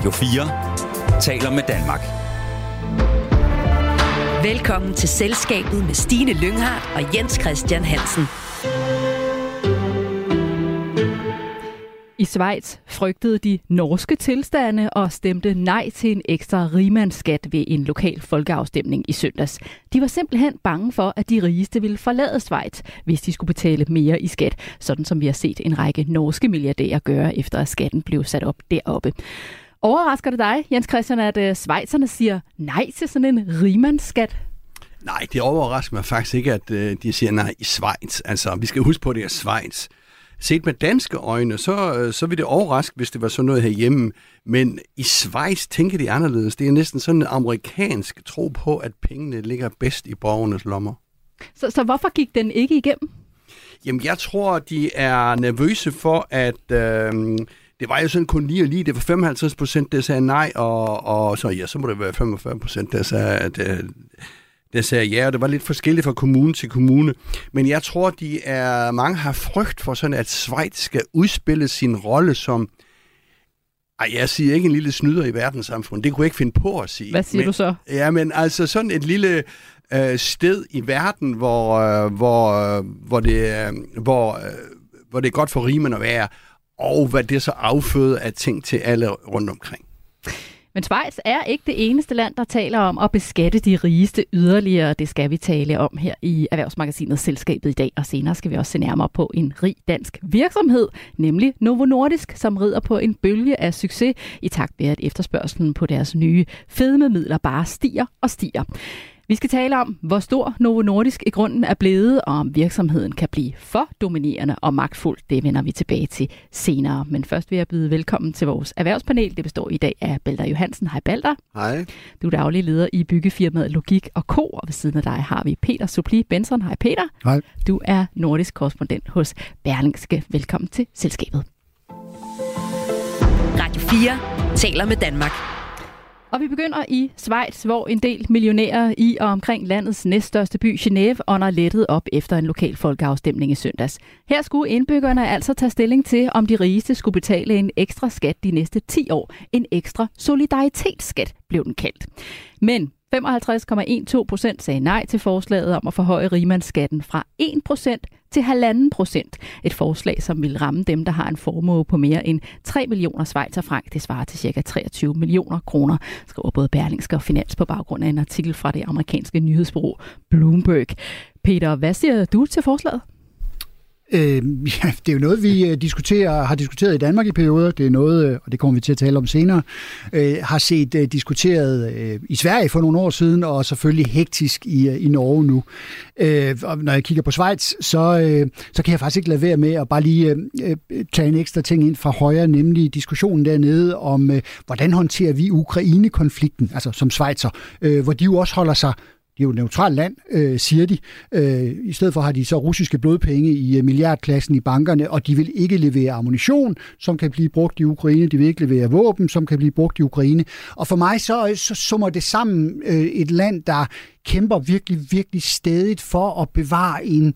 Radio 4 taler med Danmark. Velkommen til Selskabet med Stine Lynghardt og Jens Christian Hansen. I Schweiz frygtede de norske tilstande og stemte nej til en ekstra rigmandsskat ved en lokal folkeafstemning i søndags. De var simpelthen bange for, at de rigeste ville forlade Schweiz, hvis de skulle betale mere i skat, sådan som vi har set en række norske milliardærer gøre, efter at skatten blev sat op deroppe. Overrasker det dig, Jens Christian, at uh, Schweizerne siger nej til sådan en rigmandsskat? Nej, det overrasker mig faktisk ikke, at uh, de siger nej i Schweiz. Altså, vi skal huske på, at det er Schweiz. Set med danske øjne, så, øh, så vil det overraske, hvis det var sådan noget herhjemme. Men i Schweiz tænker de anderledes. Det er næsten sådan en amerikansk tro på, at pengene ligger bedst i borgernes lommer. Så, så hvorfor gik den ikke igennem? Jamen, jeg tror, de er nervøse for, at... Øh, det var jo sådan kun lige og lige, det var 55 procent, der sagde nej, og, og så ja, så må det være 45 procent, der sagde, at, øh, der sagde ja, og det var lidt forskelligt fra kommune til kommune. Men jeg tror, de er, mange har frygt for sådan, at Schweiz skal udspille sin rolle som, ej, jeg siger ikke en lille snyder i verdenssamfundet, det kunne jeg ikke finde på at sige. Hvad siger men, du så? Ja, men altså sådan et lille øh, sted i verden, hvor, øh, hvor, øh, hvor, det, øh, hvor, øh, hvor det er godt for rimen at være, og hvad det så afføder af ting til alle rundt omkring. Men Schweiz er ikke det eneste land, der taler om at beskatte de rigeste yderligere. Det skal vi tale om her i Erhvervsmagasinet Selskabet i dag, og senere skal vi også se nærmere på en rig dansk virksomhed, nemlig Novo Nordisk, som rider på en bølge af succes i takt med, at efterspørgselen på deres nye fedmemidler bare stiger og stiger. Vi skal tale om, hvor stor Novo Nordisk i grunden er blevet, og om virksomheden kan blive for dominerende og magtfuld. Det vender vi tilbage til senere. Men først vil jeg byde velkommen til vores erhvervspanel. Det består i dag af Balder Johansen. Hej Balder. Hej. Du er daglig leder i byggefirmaet Logik og Co. Og ved siden af dig har vi Peter Supli Benson. Hej Peter. Hej. Du er nordisk korrespondent hos Berlingske. Velkommen til selskabet. Radio 4 taler med Danmark. Og vi begynder i Schweiz, hvor en del millionærer i og omkring landets næststørste by, Genève, ånder lettet op efter en lokal folkeafstemning i søndags. Her skulle indbyggerne altså tage stilling til, om de rigeste skulle betale en ekstra skat de næste 10 år. En ekstra solidaritetsskat blev den kaldt. Men 55,12 procent sagde nej til forslaget om at forhøje rimandsskatten fra 1 procent til 1,5 procent. Et forslag, som vil ramme dem, der har en formue på mere end 3 millioner schweizerfranc. Det svarer til ca. 23 millioner kroner, skriver både Berlingske og Finans på baggrund af en artikel fra det amerikanske nyhedsbureau Bloomberg. Peter, hvad siger du til forslaget? Øh, ja, det er jo noget, vi øh, diskuterer, har diskuteret i Danmark i perioder. Det er noget, øh, og det kommer vi til at tale om senere, øh, har set øh, diskuteret øh, i Sverige for nogle år siden, og selvfølgelig hektisk i, øh, i Norge nu. Øh, og når jeg kigger på Schweiz, så, øh, så kan jeg faktisk ikke lade være med at bare lige øh, tage en ekstra ting ind fra højre, nemlig diskussionen dernede om, øh, hvordan håndterer vi Ukraine-konflikten, altså som Schweizer, øh, hvor de jo også holder sig er jo et neutralt land, øh, siger de. Øh, I stedet for har de så russiske blodpenge i øh, milliardklassen i bankerne, og de vil ikke levere ammunition, som kan blive brugt i Ukraine. De vil ikke levere våben, som kan blive brugt i Ukraine. Og for mig så, øh, så summer det sammen øh, et land, der kæmper virkelig, virkelig stedigt for at bevare en,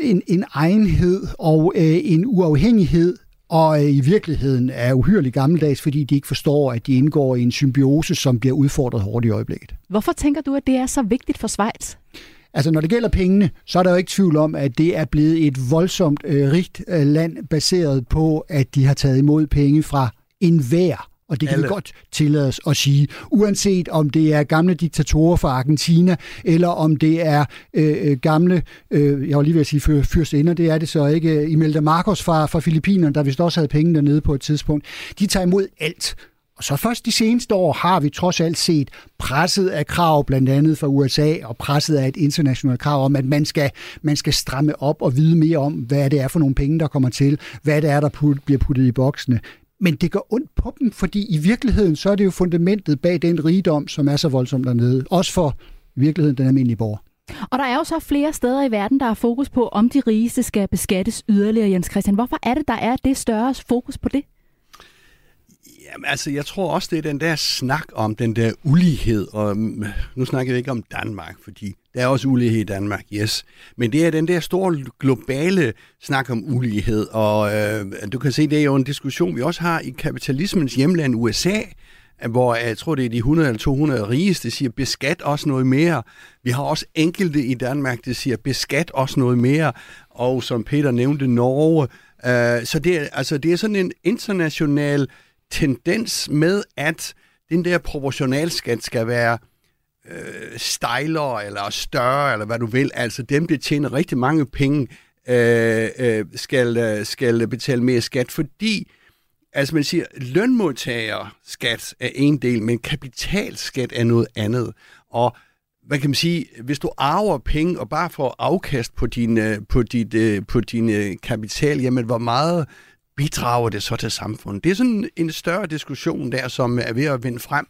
en, en egenhed og øh, en uafhængighed og i virkeligheden er uhyrligt gammeldags, fordi de ikke forstår, at de indgår i en symbiose, som bliver udfordret hårdt i øjeblikket. Hvorfor tænker du, at det er så vigtigt for Schweiz? Altså, når det gælder pengene, så er der jo ikke tvivl om, at det er blevet et voldsomt øh, rigt øh, land, baseret på, at de har taget imod penge fra enhver og det kan Alle. vi godt tillade os at sige, uanset om det er gamle diktatorer fra Argentina, eller om det er øh, gamle, øh, jeg var lige ved at sige fyr, fyrstinder, det er det så ikke, Imelda Marcos fra, fra Filippinerne, der vist også havde penge dernede på et tidspunkt. De tager imod alt. Og så først de seneste år har vi trods alt set presset af krav, blandt andet fra USA, og presset af et internationalt krav om, at man skal, man skal stramme op og vide mere om, hvad det er for nogle penge, der kommer til, hvad det er, der put, bliver puttet i boksene. Men det gør ondt på dem, fordi i virkeligheden, så er det jo fundamentet bag den rigdom, som er så voldsom dernede. Også for i virkeligheden den almindelige borger. Og der er jo så flere steder i verden, der er fokus på, om de rigeste skal beskattes yderligere, Jens Christian. Hvorfor er det, der er det større fokus på det? Jamen altså, jeg tror også, det er den der snak om den der ulighed, og mm, nu snakker vi ikke om Danmark, fordi der er også ulighed i Danmark, yes. Men det er den der store globale snak om ulighed, og øh, du kan se, det er jo en diskussion, vi også har i kapitalismens hjemland USA, hvor jeg tror, det er de 100 eller 200 rigeste, der siger, beskat også noget mere. Vi har også enkelte i Danmark, der siger, beskat også noget mere. Og som Peter nævnte, Norge. Øh, så det er, altså, det er sådan en international tendens med, at den der proportionalskat skal være øh, stejlere eller større, eller hvad du vil. Altså dem, der tjener rigtig mange penge, øh, øh, skal, øh, skal betale mere skat, fordi altså man siger, lønmodtagerskat er en del, men kapitalskat er noget andet. Og hvad kan man sige, hvis du arver penge og bare får afkast på din, øh, på dit, øh, på din kapital, jamen hvor meget bidrager det så til samfundet? Det er sådan en større diskussion der, som er ved at vinde frem,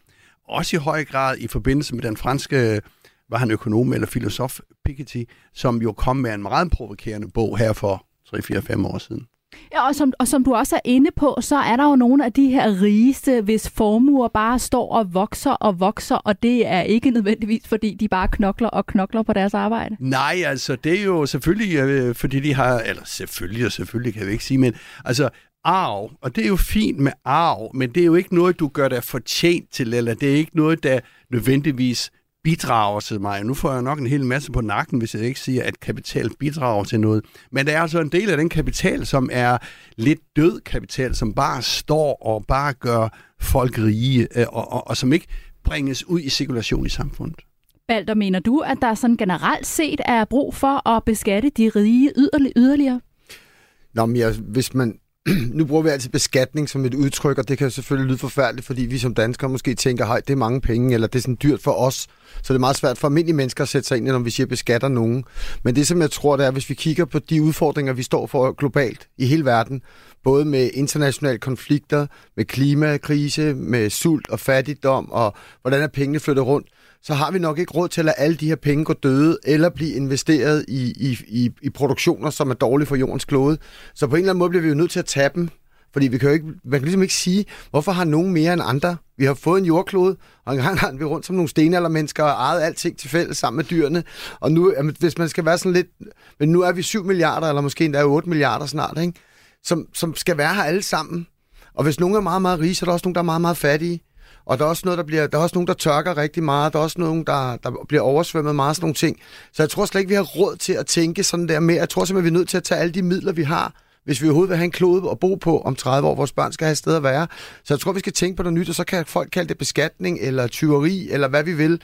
også i høj grad i forbindelse med den franske, var han økonom eller filosof, Piketty, som jo kom med en meget provokerende bog her for 3-4-5 år siden. Ja, og som, og som du også er inde på, så er der jo nogle af de her rigeste, hvis formuer bare står og vokser og vokser, og det er ikke nødvendigvis, fordi de bare knokler og knokler på deres arbejde. Nej, altså det er jo selvfølgelig, øh, fordi de har, eller selvfølgelig og selvfølgelig kan vi ikke sige, men altså arv, og det er jo fint med arv, men det er jo ikke noget, du gør dig fortjent til, eller det er ikke noget, der nødvendigvis bidrager til mig. Nu får jeg nok en hel masse på nakken, hvis jeg ikke siger, at kapital bidrager til noget. Men der er altså en del af den kapital, som er lidt død kapital, som bare står og bare gør folk rige, øh, og, og, og som ikke bringes ud i cirkulation i samfundet. Balder, mener du, at der sådan generelt set er brug for at beskatte de rige yderligere? Nå, men ja, hvis man nu bruger vi altid beskatning som et udtryk, og det kan selvfølgelig lyde forfærdeligt, fordi vi som danskere måske tænker, hej, det er mange penge, eller det er sådan dyrt for os. Så det er meget svært for almindelige mennesker at sætte sig ind når vi siger beskatter nogen. Men det, som jeg tror, det er, hvis vi kigger på de udfordringer, vi står for globalt i hele verden, både med internationale konflikter, med klimakrise, med sult og fattigdom, og hvordan er pengene flyttet rundt, så har vi nok ikke råd til at lade alle de her penge gå døde, eller blive investeret i, i, i, i produktioner, som er dårlige for jordens klode. Så på en eller anden måde bliver vi jo nødt til at tage dem, fordi vi kan jo ikke, man kan ligesom ikke sige, hvorfor har nogen mere end andre? Vi har fået en jordklode, og engang har vi rundt som nogle stenaldermennesker og ejet alting til fælles sammen med dyrene. Og nu, jamen, hvis man skal være sådan lidt... Men nu er vi 7 milliarder, eller måske endda 8 milliarder snart, ikke? Som, som skal være her alle sammen. Og hvis nogen er meget, meget rige, så er der også nogen, der er meget, meget fattige. Og der er også noget, der bliver, der er også nogen, der tørker rigtig meget. Der er også nogen, der, der bliver oversvømmet meget sådan nogle ting. Så jeg tror slet ikke, vi har råd til at tænke sådan der mere. Jeg tror simpelthen, vi er nødt til at tage alle de midler, vi har, hvis vi overhovedet vil have en klode at bo på om 30 år, vores børn skal have et sted at være. Så jeg tror, vi skal tænke på noget nyt, og så kan folk kalde det beskatning eller tyveri, eller hvad vi vil.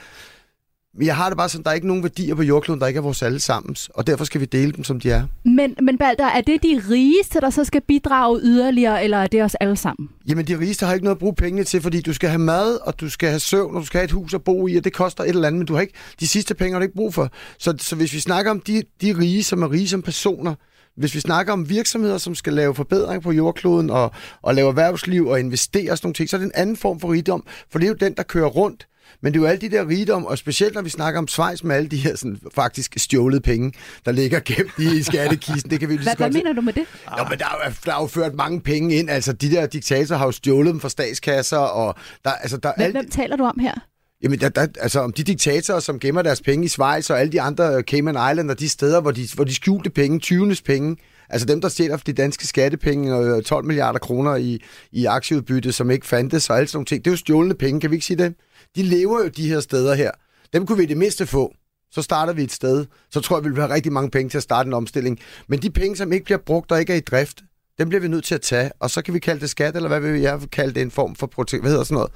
Jeg har det bare sådan, der er ikke nogen værdier på jordkloden, der ikke er vores allesammens, og derfor skal vi dele dem, som de er. Men, men Balder, er det de rigeste, der så skal bidrage yderligere, eller er det os alle sammen? Jamen, de rigeste har ikke noget at bruge pengene til, fordi du skal have mad, og du skal have søvn, og du skal have et hus at bo i, og det koster et eller andet, men du har ikke, de sidste penge har du ikke brug for. Så, så hvis vi snakker om de, de rige, som er rige som personer, hvis vi snakker om virksomheder, som skal lave forbedring på jordkloden og, og lave erhvervsliv og investere sådan nogle ting, så er det en anden form for rigdom, for det er jo den, der kører rundt. Men det er jo alle de der rigdom, og specielt når vi snakker om Schweiz med alle de her sådan, faktisk stjålede penge, der ligger gemt i skattekisten. Det kan vi hvad, hvad mener du med det? Jo, men der er, der er jo ført mange penge ind. Altså, de der diktatorer har jo stjålet dem fra statskasser. Og der, altså, der, hvem, alt... hvem taler du om her? Jamen, der, der, altså om de diktatorer, som gemmer deres penge i Schweiz, og alle de andre Cayman Islands, de steder, hvor de, hvor de skjulte penge, 20. penge, Altså dem, der stjæler de danske skattepenge og 12 milliarder kroner i, i aktieudbytte, som ikke fandtes og alt sådan nogle ting, det er jo stjålne penge, kan vi ikke sige det? De lever jo de her steder her. Dem kunne vi det mindste få. Så starter vi et sted. Så tror jeg, vi vil have rigtig mange penge til at starte en omstilling. Men de penge, som ikke bliver brugt og ikke er i drift, dem bliver vi nødt til at tage. Og så kan vi kalde det skat, eller hvad vil jeg kalde det, en form for protek- hvad hedder sådan noget?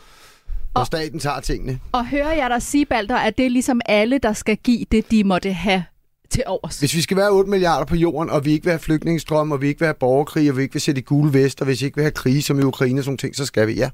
Når og, staten tager tingene. Og hører jeg dig sige, Balder, at det er ligesom alle, der skal give det, de måtte have til overs. Hvis vi skal være 8 milliarder på jorden, og vi ikke vil have flygtningestrøm, og vi ikke vil have borgerkrig, og vi ikke vil sætte i gule vest, og hvis vi ikke vil have krig som i Ukraine og sådan ting, så skal vi, ja.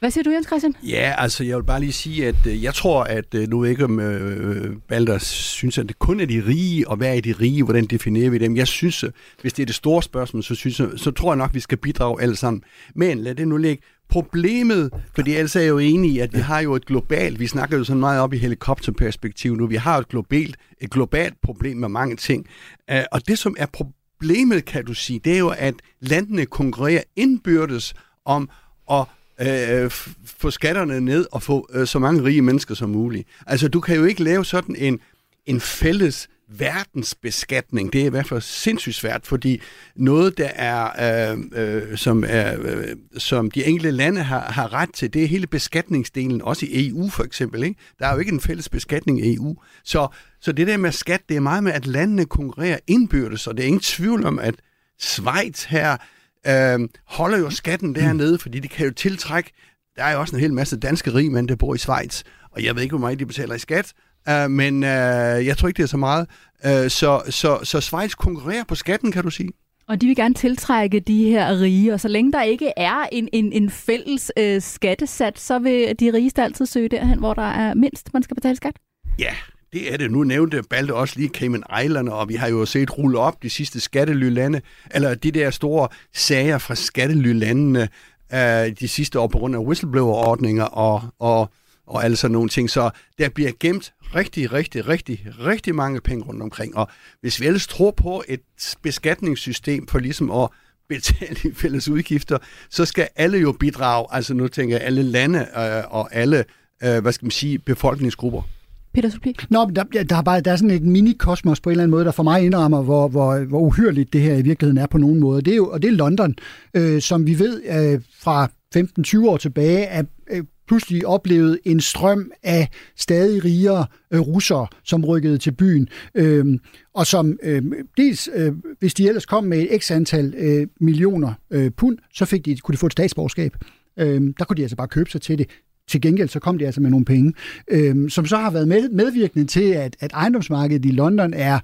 Hvad siger du, Jens Christian? Ja, altså jeg vil bare lige sige, at øh, jeg tror, at øh, nu ikke om øh, Balder synes, at det kun er de rige, og hvad er de rige, hvordan definerer vi dem? Jeg synes, øh, hvis det er det store spørgsmål, så, synes så tror jeg nok, vi skal bidrage alle sammen. Men lad det nu ligge. Problemet, fordi ellers er jeg jo enig i, at vi har jo et globalt, vi snakker jo sådan meget op i helikopterperspektiv nu, vi har et globalt, et globalt problem med mange ting. Uh, og det, som er problemet, kan du sige, det er jo, at landene konkurrerer indbyrdes om at øh, få skatterne ned og få øh, så mange rige mennesker som muligt. Altså, du kan jo ikke lave sådan en, en fælles verdensbeskatning, det er i hvert fald sindssygt svært, fordi noget, der er, øh, øh, som, er øh, som de enkelte lande har, har ret til, det er hele beskatningsdelen, også i EU for eksempel. Ikke? Der er jo ikke en fælles beskatning i EU. Så, så det der med skat, det er meget med, at landene konkurrerer indbyrdes, og det er ingen tvivl om, at Schweiz her øh, holder jo skatten dernede, fordi de kan jo tiltrække, der er jo også en hel masse danske rigmænd, der bor i Schweiz, og jeg ved ikke, hvor meget de betaler i skat, Uh, men uh, jeg tror ikke, det er så meget. Uh, så, så, så Schweiz konkurrerer på skatten, kan du sige. Og de vil gerne tiltrække de her rige, og så længe der ikke er en, en, en fælles øh, skattesat, så vil de rigeste altid søge derhen, hvor der er mindst, man skal betale skat? Ja, det er det. Nu nævnte Balte også lige Cayman Island, og vi har jo set rulle op de sidste skattelylande, eller de der store sager fra skattelylandene uh, de sidste år på grund af whistleblower-ordninger og, og og alle sådan nogle ting. Så der bliver gemt rigtig, rigtig, rigtig, rigtig mange penge rundt omkring. Og hvis vi ellers tror på et beskatningssystem for ligesom at betale de fælles udgifter, så skal alle jo bidrage, altså nu tænker jeg alle lande øh, og alle, øh, hvad skal man sige, befolkningsgrupper. Peter Supli? Nå, der, der, er bare, der er sådan et mini-kosmos på en eller anden måde, der for mig indrammer, hvor, hvor, hvor uhyrligt det her i virkeligheden er på nogen måde. Det er jo, og det er London, øh, som vi ved øh, fra 15-20 år tilbage er øh, pludselig oplevede en strøm af stadig rigere øh, russere, som rykkede til byen, øh, og som øh, dels, øh, hvis de ellers kom med et x antal øh, millioner øh, pund, så fik de, kunne de få et statsborgerskab. Øh, der kunne de altså bare købe sig til det. Til gengæld så kom de altså med nogle penge, øh, som så har været med, medvirkende til, at, at ejendomsmarkedet i London er,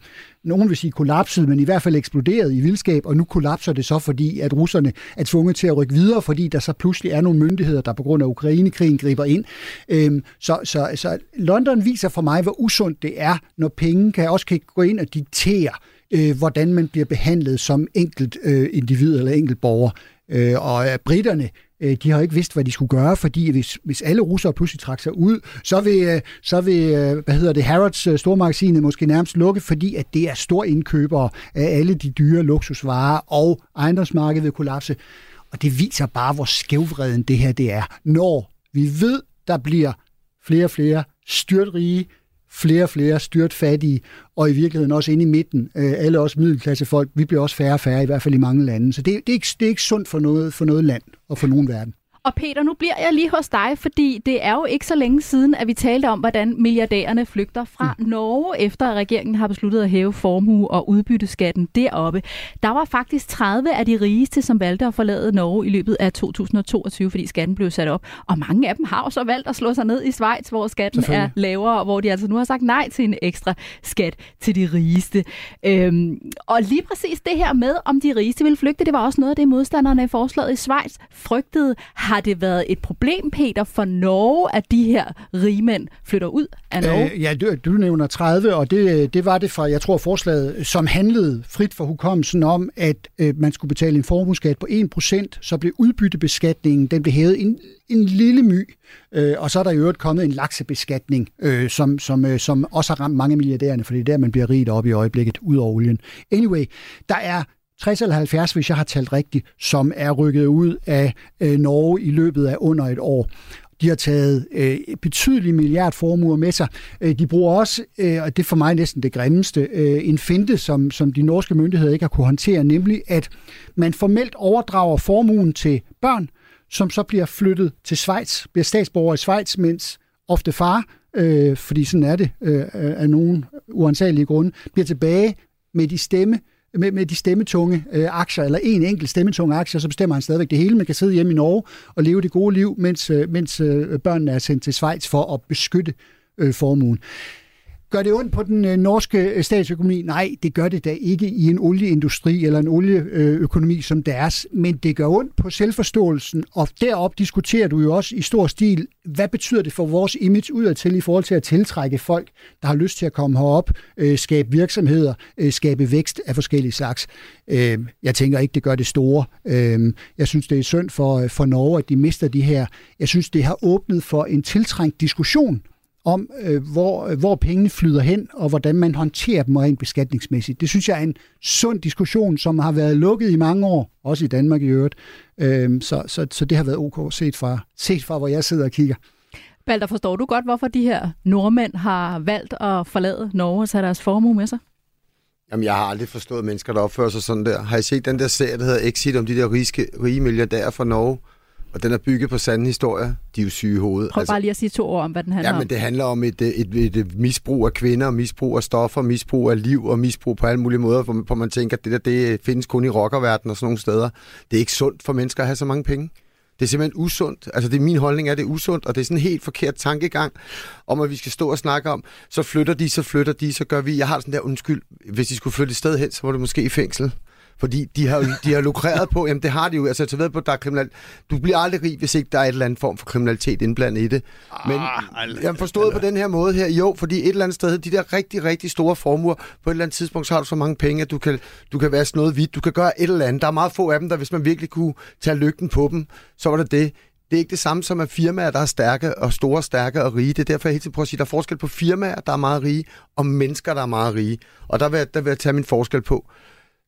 nogen vil sige kollapset, men i hvert fald eksploderet i vildskab, og nu kollapser det så, fordi at russerne er tvunget til at rykke videre, fordi der så pludselig er nogle myndigheder, der på grund af Ukrainekrigen griber ind. Øh, så, så, så London viser for mig, hvor usundt det er, når penge kan også kan gå ind og diktere, øh, hvordan man bliver behandlet som enkelt øh, individ eller enkelt borger. Øh, og øh, briterne britterne Øh, de har ikke vidst, hvad de skulle gøre, fordi hvis, hvis alle russere pludselig trak sig ud, så vil, øh, så vil øh, hvad hedder det, Harrods øh, stormagasinet måske nærmest lukke, fordi at det er stor indkøbere af alle de dyre luksusvarer, og ejendomsmarkedet vil kollapse. Og det viser bare, hvor skævvreden det her det er. Når vi ved, der bliver flere og flere styrtrige, flere og flere styrt fattige, og i virkeligheden også inde i midten, øh, alle os middelklassefolk, vi bliver også færre og færre, i hvert fald i mange lande. Så det, det, er, ikke, det er ikke sundt for noget, for noget land og for nogen verden. Og Peter, nu bliver jeg lige hos dig, fordi det er jo ikke så længe siden, at vi talte om, hvordan milliardærerne flygter fra mm. Norge, efter at regeringen har besluttet at hæve formue- og udbytteskatten deroppe. Der var faktisk 30 af de rigeste, som valgte at forlade Norge i løbet af 2022, fordi skatten blev sat op. Og mange af dem har jo så valgt at slå sig ned i Schweiz, hvor skatten er lavere, og hvor de altså nu har sagt nej til en ekstra skat til de rigeste. Øhm, og lige præcis det her med, om de rigeste vil flygte, det var også noget af det, modstanderne i forslaget i Schweiz frygtede. Har har det været et problem, Peter, for Norge, at de her rigmænd flytter ud af Norge? Øh, ja, du, du nævner 30, og det, øh, det var det fra, jeg tror, forslaget, som handlede frit for hukommelsen om, at øh, man skulle betale en formueskat på 1%, så blev udbyttebeskatningen, den blev hævet en, en lille my, øh, og så er der i øvrigt kommet en laksebeskatning, øh, som, som, øh, som også har ramt mange milliardærerne, for det er der, man bliver rigt op i øjeblikket, ud over olien. Anyway, der er 60 eller 70, hvis jeg har talt rigtigt, som er rykket ud af øh, Norge i løbet af under et år. De har taget øh, betydelige milliardformuer med sig. Øh, de bruger også, øh, og det er for mig næsten det grimmeste, øh, en finte, som, som de norske myndigheder ikke har kunne håndtere, nemlig at man formelt overdrager formuen til børn, som så bliver flyttet til Schweiz, bliver statsborger i Schweiz, mens ofte far, øh, fordi sådan er det øh, af nogen uansagelige grunde, bliver tilbage med de stemme, med, med de stemmetunge øh, aktier, eller en enkelt stemmetunge aktie, så bestemmer han stadigvæk det hele. Man kan sidde hjemme i Norge og leve det gode liv, mens, øh, mens øh, børnene er sendt til Schweiz for at beskytte øh, formuen. Gør det ondt på den øh, norske øh, statsøkonomi? Nej, det gør det da ikke i en olieindustri eller en olieøkonomi som deres, men det gør ondt på selvforståelsen, og derop diskuterer du jo også i stor stil, hvad betyder det for vores image udadtil i forhold til at tiltrække folk, der har lyst til at komme herop, øh, skabe virksomheder, øh, skabe vækst af forskellige slags. Øh, jeg tænker ikke, det gør det store. Jeg synes, det er synd for, for Norge, at de mister de her. Jeg synes, det har åbnet for en tiltrængt diskussion om, øh, hvor, hvor pengene flyder hen, og hvordan man håndterer dem rent beskatningsmæssigt. Det synes jeg er en sund diskussion, som har været lukket i mange år, også i Danmark i øvrigt. Øh, så, så, så det har været ok set fra, set fra, hvor jeg sidder og kigger. Balder, forstår du godt, hvorfor de her nordmænd har valgt at forlade Norge og tage deres formue med sig? Jamen, jeg har aldrig forstået mennesker, der opfører sig sådan der. Har I set den der serie, der hedder Exit, om de der rige, rige milliardærer fra Norge? Og den er bygget på sande historier. De er jo syge i hovedet. Prøv altså, bare lige at sige to ord om, hvad den handler ja, men det handler om et, et, et, et misbrug af kvinder, misbrug af stoffer, misbrug af liv og misbrug på alle mulige måder, hvor man, hvor man tænker, at det der det findes kun i rockerverdenen og sådan nogle steder. Det er ikke sundt for mennesker at have så mange penge. Det er simpelthen usundt. Altså, det er min holdning, at det er usundt, og det er sådan en helt forkert tankegang om, at vi skal stå og snakke om, så flytter de, så flytter de, så gør vi. Jeg har sådan der undskyld, hvis de skulle flytte et sted hen, så var det måske i fængsel. Fordi de har, de har lukreret på, jamen det har de jo, altså jeg ved på, der er kriminal... Du bliver aldrig rig, hvis ikke der er et eller andet form for kriminalitet indblandet i det. Men ah, jeg forstået på den her måde her, jo, fordi et eller andet sted, de der rigtig, rigtig store formuer, på et eller andet tidspunkt, så har du så mange penge, at du kan, du kan være sådan noget hvidt, du kan gøre et eller andet. Der er meget få af dem, der hvis man virkelig kunne tage lygten på dem, så var det det. Det er ikke det samme som at firmaer, der er stærke og store, stærke og rige. Det er derfor, jeg hele tiden prøver at sige, at der er forskel på firmaer, der er meget rige, og mennesker, der er meget rige. Og der vil, der vil jeg tage min forskel på.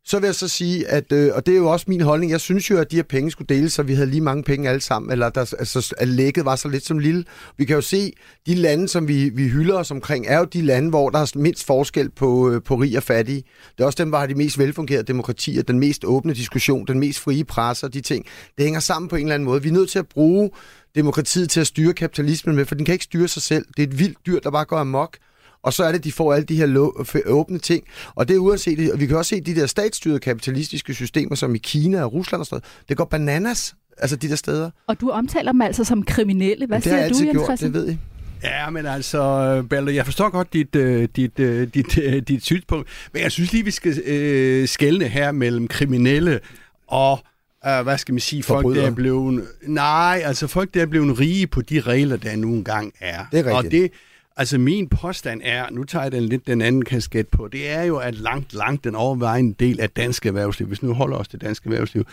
Så vil jeg så sige, at, øh, og det er jo også min holdning, jeg synes jo, at de her penge skulle deles, så vi havde lige mange penge alle sammen, eller der, altså, at lægget var så lidt som lille. Vi kan jo se, de lande, som vi, vi hylder os omkring, er jo de lande, hvor der er mindst forskel på, øh, på rig og fattige. Det er også dem, der har de mest velfungerede demokratier, den mest åbne diskussion, den mest frie presse og de ting. Det hænger sammen på en eller anden måde. Vi er nødt til at bruge demokratiet til at styre kapitalismen med, for den kan ikke styre sig selv. Det er et vildt dyr, der bare går amok og så er det, de får alle de her åbne ting. Og det er uanset, og vi kan også se de der statsstyrede kapitalistiske systemer, som i Kina og Rusland og sådan noget, det går bananas, altså de der steder. Og du omtaler dem altså som kriminelle. Hvad siger du, Jens gjort, det ved I. Ja, men altså, Balder, jeg forstår godt dit, uh, dit, uh, dit, uh, dit synspunkt, men jeg synes lige, vi skal uh, skælne her mellem kriminelle og uh, hvad skal man sige, folk der er blevet... Nej, altså folk der er blevet rige på de regler, der nu engang er. Det er rigtigt. Og det, Altså min påstand er, nu tager jeg den lidt den anden kasket på, det er jo, at langt, langt den overvejende del af dansk erhvervsliv, hvis nu holder os til dansk erhvervsliv,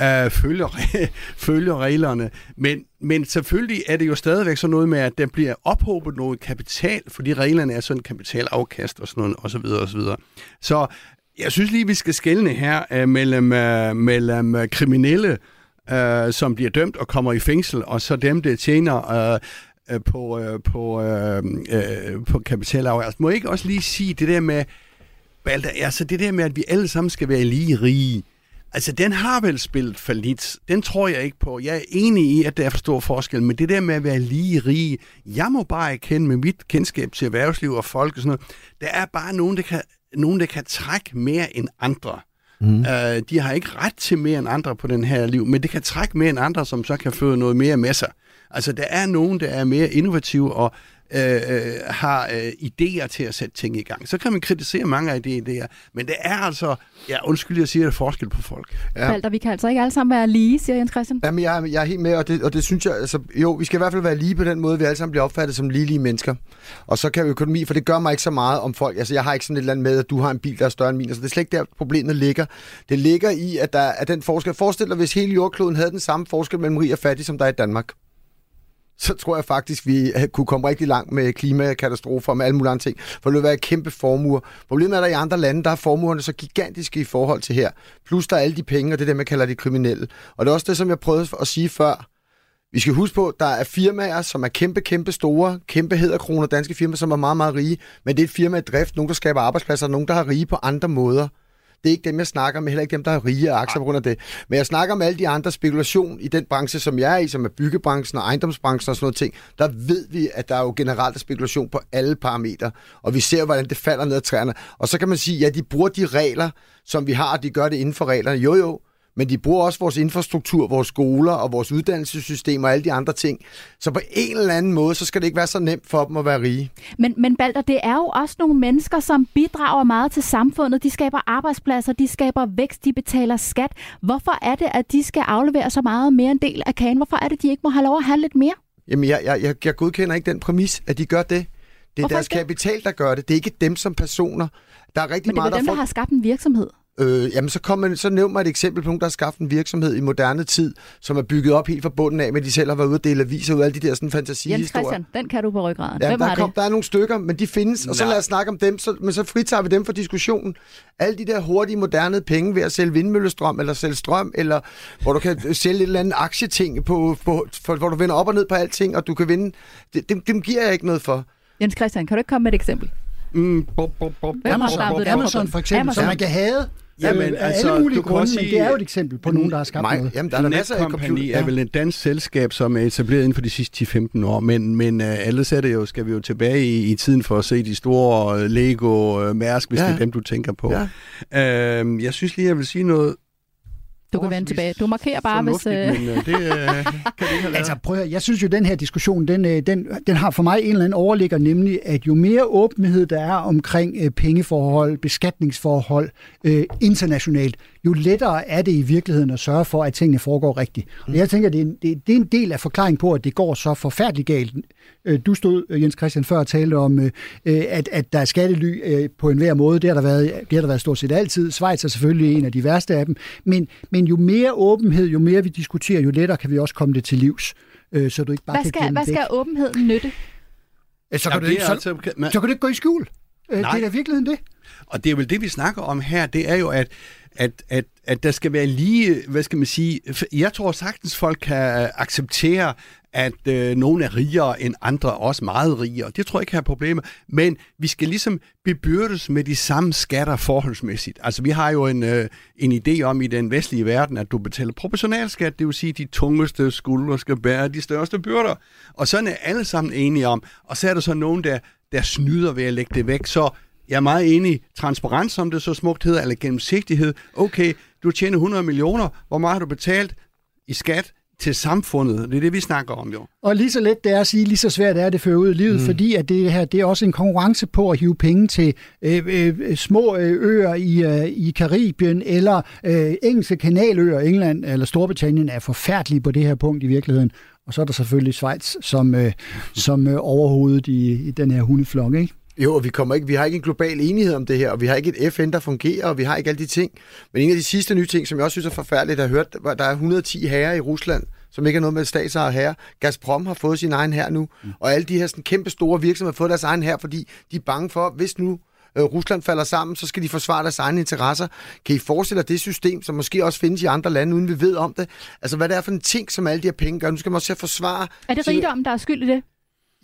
øh, følger, følger reglerne. Men, men selvfølgelig er det jo stadigvæk sådan noget med, at der bliver ophobet noget kapital, fordi reglerne er sådan kapitalafkast og sådan noget, og så videre, og så videre. Så jeg synes lige, vi skal skelne her øh, mellem, øh, mellem øh, kriminelle, øh, som bliver dømt og kommer i fængsel, og så dem, der tjener øh, øh, på, øh, på, øh, øh, på kapitalarv. Altså, må jeg ikke også lige sige det der med, Balder, altså det der med, at vi alle sammen skal være lige rige, Altså, den har vel spillet for lidt. Den tror jeg ikke på. Jeg er enig i, at der er for stor forskel, men det der med at være lige rige, jeg må bare erkende med mit kendskab til erhvervsliv og folk og sådan noget, der er bare nogen, der kan, nogen, der kan trække mere end andre. Mm. Uh, de har ikke ret til mere end andre på den her liv, men det kan trække mere end andre, som så kan føre noget mere med sig. Altså, der er nogen, der er mere innovative og øh, øh, har øh, idéer til at sætte ting i gang. Så kan man kritisere mange af de idéer, men det er altså, ja, undskyld, jeg siger, det er forskel på folk. Ja. Valter, vi kan altså ikke alle sammen være lige, siger Jens Christian. Jamen, jeg, jeg er helt med, og det, og det synes jeg, altså, jo, vi skal i hvert fald være lige på den måde, vi alle sammen bliver opfattet som lige, lige mennesker. Og så kan vi økonomi, for det gør mig ikke så meget om folk. Altså, jeg har ikke sådan et eller andet med, at du har en bil, der er større end min. Altså, det er slet ikke der, problemet ligger. Det ligger i, at der er den forskel. Forestil dig, hvis hele jordkloden havde den samme forskel mellem rig og fattig, som der er i Danmark så tror jeg faktisk, vi kunne komme rigtig langt med klimakatastrofer og med alle mulige andre ting. For det vil være kæmpe formuer. Problemet er, at der i andre lande, der er formuerne så gigantiske i forhold til her. Plus der er alle de penge, og det er det, man kalder de kriminelle. Og det er også det, som jeg prøvede at sige før. Vi skal huske på, at der er firmaer, som er kæmpe, kæmpe store, kæmpe hedderkroner, danske firmaer, som er meget, meget rige. Men det er et firma i drift, nogen, der skaber arbejdspladser, og nogen, der har rige på andre måder. Det er ikke dem, jeg snakker med, heller ikke dem, der har rige aktier på grund af det. Men jeg snakker om alle de andre spekulation i den branche, som jeg er i, som er byggebranchen og ejendomsbranchen og sådan noget ting. Der ved vi, at der er jo generelt spekulation på alle parametre, og vi ser, hvordan det falder ned ad træerne. Og så kan man sige, ja, de bruger de regler, som vi har, og de gør det inden for reglerne. Jo, jo, men de bruger også vores infrastruktur, vores skoler og vores uddannelsessystem og alle de andre ting. Så på en eller anden måde, så skal det ikke være så nemt for dem at være rige. Men, men Balder, det er jo også nogle mennesker, som bidrager meget til samfundet. De skaber arbejdspladser, de skaber vækst, de betaler skat. Hvorfor er det, at de skal aflevere så meget mere en del af kagen? Hvorfor er det, de ikke må have lov at have lidt mere? Jamen, jeg, jeg, jeg, jeg godkender ikke den præmis, at de gør det. Det er Hvorfor deres kapital, der gør det. Det er ikke dem som personer. Der er rigtig Men det er meget, dem, der, der har skabt en virksomhed. Øh, jamen, så, kom man, så nævn mig et eksempel på nogen, der har skaffet en virksomhed i moderne tid, som er bygget op helt fra bunden af, men de selv har været ude og dele aviser ud af alle de der sådan fantasihistorier. Jens Christian, den kan du på ryggraden. Ja, Hvem der, kom, det? der er nogle stykker, men de findes, og så lad os snakke om dem, så, men så fritager vi dem for diskussionen. Alle de der hurtige, moderne penge ved at sælge vindmøllestrøm, eller sælge strøm, eller hvor du kan sælge et eller andet aktieting, på, på, for, hvor du vinder op og ned på alting, og du kan vinde, dem, dem giver jeg ikke noget for. Jens Christian, kan du ikke komme med et eksempel? Mm, bop, startet bop, det? bop. Amazon for eksempel, Amazon. som man kan have Jamen, af altså, alle mulige du kan grunde, også men sige- det er jo et eksempel på nogen, der har skabt Mig, noget. jamen, der er der masser af computer. er vel et dansk selskab, som er etableret inden for de sidste 10-15 år, men, men uh, ellers er det jo, skal vi jo tilbage i, i tiden for at se de store uh, Lego, uh, Mærsk, hvis Ja. det er dem, du tænker på. Ja. Uh, jeg synes lige, jeg vil sige noget Du kan vende tilbage. Du markerer bare, hvis... Øh, men uh, det uh, kan ikke have Altså prøv at, jeg synes jo, den her diskussion, den, øh, den, den har for mig en eller anden overligger, nemlig at jo mere åbenhed der er omkring øh, pengeforhold, beskatningsforhold øh, internationalt, jo lettere er det i virkeligheden at sørge for, at tingene foregår rigtigt. Og jeg tænker, det er, en, det, det er en del af forklaringen på, at det går så forfærdeligt galt. Øh, Du stod, Jens Christian, før og talte om, øh, øh, at, at der er skattely på enhver måde. Det har, der været, det har der været stort set altid. Schweiz er selvfølgelig en af de værste af dem. Men, men jo mere åbenhed, jo mere vi diskuterer, jo lettere kan vi også komme det til livs. Så du ikke bare hvad kan skal, glemme hvad skal åbenheden nytte? Så kan, Jamen, du det ikke, er så, altså, man, så kan du ikke gå i skjul. Øh, Nej. Det er da virkeligheden det. Og det er vel det, vi snakker om her, det er jo, at, at, at, at der skal være lige, hvad skal man sige, jeg tror sagtens, folk kan acceptere, at øh, nogle er rigere end andre, også meget rigere. Det tror jeg ikke har problemer. Men vi skal ligesom bebyrdes med de samme skatter forholdsmæssigt. Altså vi har jo en, øh, en idé om i den vestlige verden, at du betaler proportionalskat, det vil sige, at de tungeste skuldre skal bære de største byrder. Og sådan er alle sammen enige om. Og så er der så nogen, der, der snyder ved at lægge det væk. Så jeg er meget enig. Transparens, som det så smukt hedder, eller gennemsigtighed. Okay, du tjener 100 millioner. Hvor meget har du betalt i skat til samfundet? Det er det, vi snakker om jo. Og lige så let det er at sige, lige så svært er det føre ud i livet, mm. fordi at det her det er også en konkurrence på at hive penge til øh, øh, små øh, øer i, øh, i Karibien eller øh, engelske kanaløer. England eller Storbritannien er forfærdelige på det her punkt i virkeligheden. Og så er der selvfølgelig Schweiz som, øh, som øh, overhovedet i, i den her hundeflok, ikke? Jo, og vi, kommer ikke, vi har ikke en global enighed om det her, og vi har ikke et FN, der fungerer, og vi har ikke alle de ting. Men en af de sidste nye ting, som jeg også synes er forfærdeligt, at have hørt, var, der er 110 herrer i Rusland, som ikke har noget med statsejet herre. Gazprom har fået sin egen her nu, mm. og alle de her sådan, kæmpe store virksomheder har fået deres egen her, fordi de er bange for, hvis nu øh, Rusland falder sammen, så skal de forsvare deres egne interesser. Kan I forestille jer det system, som måske også findes i andre lande, uden vi ved om det? Altså, hvad det er for en ting, som alle de her penge gør. Nu skal man også forsvare... Er det rigdom, der er skyld i det?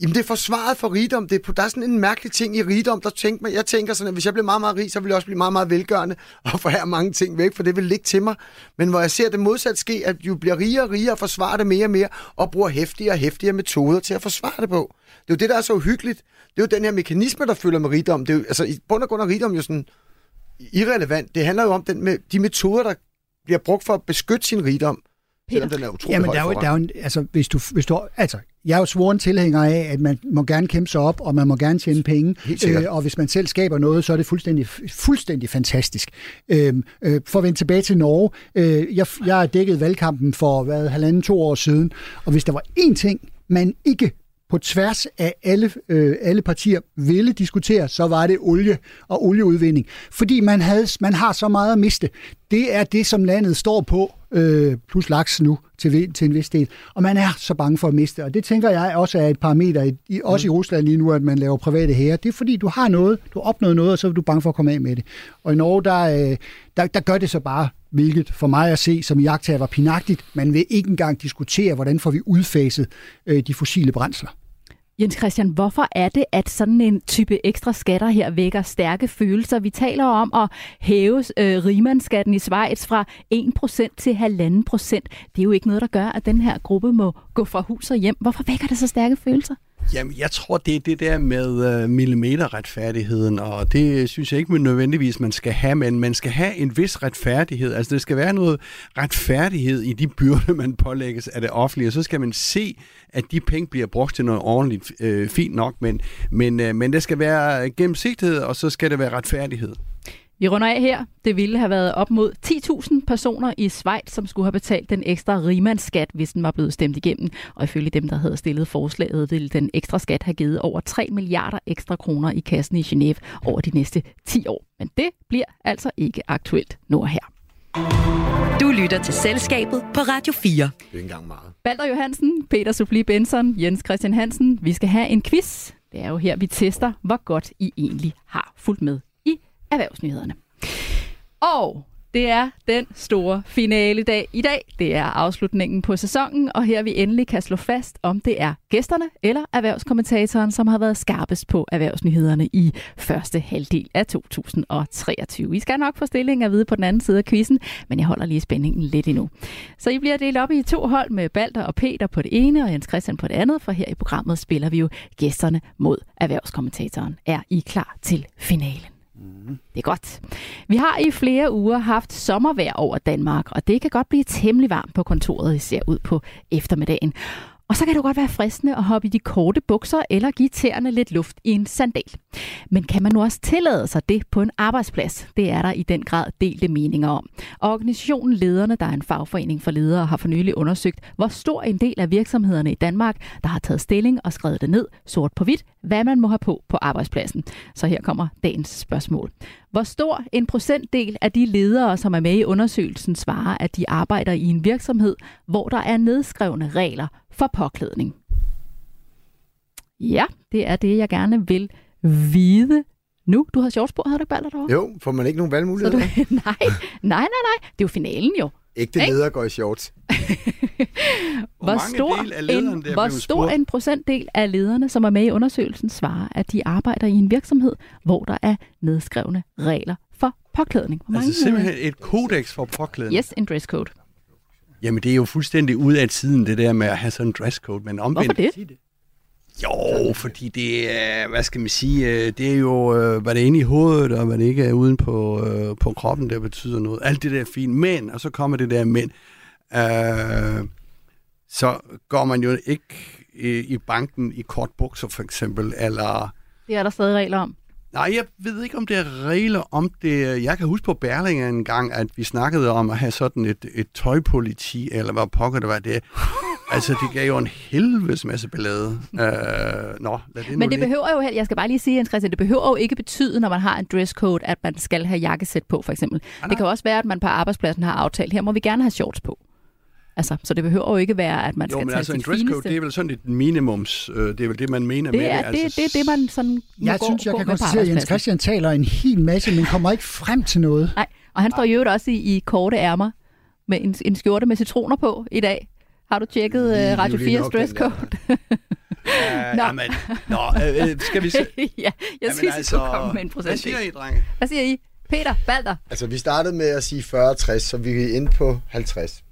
Jamen, det er forsvaret for rigdom. Det er, der er sådan en mærkelig ting i rigdom, der tænker man, jeg tænker sådan, at hvis jeg bliver meget, meget rig, så vil jeg også blive meget, meget velgørende og få her mange ting væk, for det vil ligge til mig. Men hvor jeg ser det modsat ske, at du bliver rigere og rigere og forsvarer det mere og mere, og bruger hæftigere og hæftigere metoder til at forsvare det på. Det er jo det, der er så uhyggeligt. Det er jo den her mekanisme, der følger med rigdom. Det er jo, altså, i bund og grund er rigdom jo sådan irrelevant. Det handler jo om den med, de metoder, der bliver brugt for at beskytte sin rigdom. Selvom den er utrolig Jamen, der er jo, der er jo en, altså, hvis du, hvis du, altså, jeg er jo svoren tilhænger af, at man må gerne kæmpe sig op, og man må gerne tjene penge. Øh, og hvis man selv skaber noget, så er det fuldstændig, fuldstændig fantastisk. Øhm, øh, for at vende tilbage til Norge, øh, jeg, jeg har dækket valgkampen for hvad, halvanden, to år siden, og hvis der var én ting, man ikke på tværs af alle, øh, alle partier ville diskutere, så var det olie og olieudvinding. Fordi man, havde, man har så meget at miste. Det er det, som landet står på, øh, plus laks nu til, til en vis del. Og man er så bange for at miste. Og det tænker jeg også er et parameter, i, også i Rusland lige nu, at man laver private hære. Det er fordi, du har noget, du har opnået noget, og så er du bange for at komme af med det. Og i Norge, der, øh, der, der gør det så bare, hvilket for mig at se som jagttager var pinagtigt. Man vil ikke engang diskutere, hvordan får vi udfaset øh, de fossile brændsler. Jens Christian, hvorfor er det, at sådan en type ekstra skatter her vækker stærke følelser? Vi taler om at hæve øh, rimandsskatten i Schweiz fra 1% til 1,5%. Det er jo ikke noget, der gør, at den her gruppe må gå fra hus og hjem. Hvorfor vækker det så stærke følelser? Jamen, jeg tror, det er det der med øh, millimeterretfærdigheden, og det synes jeg ikke man nødvendigvis, man skal have, men man skal have en vis retfærdighed. Altså, der skal være noget retfærdighed i de byrder, man pålægges af det offentlige, og så skal man se, at de penge bliver brugt til noget ordentligt, øh, fint nok, men, men, øh, men der skal være gennemsigtighed, og så skal der være retfærdighed. Vi runder af her. Det ville have været op mod 10.000 personer i Schweiz, som skulle have betalt den ekstra rimandsskat, hvis den var blevet stemt igennem. Og ifølge dem, der havde stillet forslaget, ville den ekstra skat have givet over 3 milliarder ekstra kroner i kassen i Genève over de næste 10 år. Men det bliver altså ikke aktuelt nu og her. Du lytter til Selskabet på Radio 4. Det er ikke engang meget. Balder Johansen, Peter Sofli Benson, Jens Christian Hansen. Vi skal have en quiz. Det er jo her, vi tester, hvor godt I egentlig har fulgt med erhvervsnyhederne. Og Det er den store finale dag i dag. Det er afslutningen på sæsonen, og her vi endelig kan slå fast, om det er gæsterne eller erhvervskommentatoren, som har været skarpest på erhvervsnyhederne i første halvdel af 2023. I skal nok få stillingen at vide på den anden side af quizzen, men jeg holder lige spændingen lidt endnu. Så I bliver delt op i to hold med Balder og Peter på det ene, og Jens Christian på det andet, for her i programmet spiller vi jo gæsterne mod erhvervskommentatoren. Er I klar til finalen? Mm-hmm. Det er godt. Vi har i flere uger haft sommervejr over Danmark, og det kan godt blive temmelig varmt på kontoret, især ud på eftermiddagen. Og så kan det jo godt være fristende at hoppe i de korte bukser eller give tæerne lidt luft i en sandal. Men kan man nu også tillade sig det på en arbejdsplads? Det er der i den grad delte meninger om. Og organisationen Lederne, der er en fagforening for ledere, har for nylig undersøgt, hvor stor en del af virksomhederne i Danmark, der har taget stilling og skrevet det ned sort på hvidt, hvad man må have på på arbejdspladsen. Så her kommer dagens spørgsmål. Hvor stor en procentdel af de ledere, som er med i undersøgelsen, svarer, at de arbejder i en virksomhed, hvor der er nedskrevne regler for påklædning? Ja, det er det, jeg gerne vil vide nu. Du har shorts på, havde du ikke balder derovre? Jo, får man ikke nogen Så valgmuligheder? du, nej, nej, nej, nej. Det er jo finalen jo. Ægte Ikke? ledere går i shorts. Hvor mange stor, lederne, en, der er hvor stor en procentdel af lederne, som er med i undersøgelsen, svarer, at de arbejder i en virksomhed, hvor der er nedskrevne regler for påklædning? Hvor Altså øh, simpelthen et kodex for påklædning. Yes, en dresscode. Jamen, det er jo fuldstændig ud af tiden, det der med at have sådan en dresscode. Men omvendt, Hvorfor det? Jo, fordi det er, hvad skal man sige, øh, det er jo, øh, hvad det er inde i hovedet, og hvad det ikke er uden på, øh, på kroppen, der betyder noget. Alt det der er fint. Men, og så kommer det der men, øh, så går man jo ikke i, i banken i kort bukser, for eksempel, eller... Det er der stadig regler om. Nej, jeg ved ikke, om det er regler om det. Jeg kan huske på Berlinger en gang, at vi snakkede om at have sådan et, et tøjpoliti, eller hvad pokker det var det. Altså, det gav jo en helvedes masse ballade. Uh, nå, lad det nu Men det ligge. behøver jo, heller- jeg skal bare lige sige, Jens Christian, det behøver jo ikke betyde, når man har en dresscode, at man skal have jakkesæt på, for eksempel. Det kan også være, at man på arbejdspladsen har aftalt, her må vi gerne have shorts på. Altså, så det behøver jo ikke være, at man Jo, skal men tage altså en dresscode, fineste. det er vel sådan et minimums, øh, det er vel det, man mener med det, er, det. det, altså, det, det er det, man sådan Jeg gå, synes, jeg gå kan med konstatere, at Jens. Christian taler en hel masse, men kommer ikke frem til noget. Nej, og han står i øvrigt også i, i korte ærmer med en, en skjorte med citroner på i dag. Har du tjekket uh, Radio livlig 4's nok, den dresscode? Ja, Nå. jamen, nå, øh, øh, skal vi se? ja, jeg Jamen, synes, altså, du kommer med en Hvad procent. siger I, drenge? Hvad siger I? Peter, Balder, Altså, vi startede med at sige 40-60, så vi er inde på 50.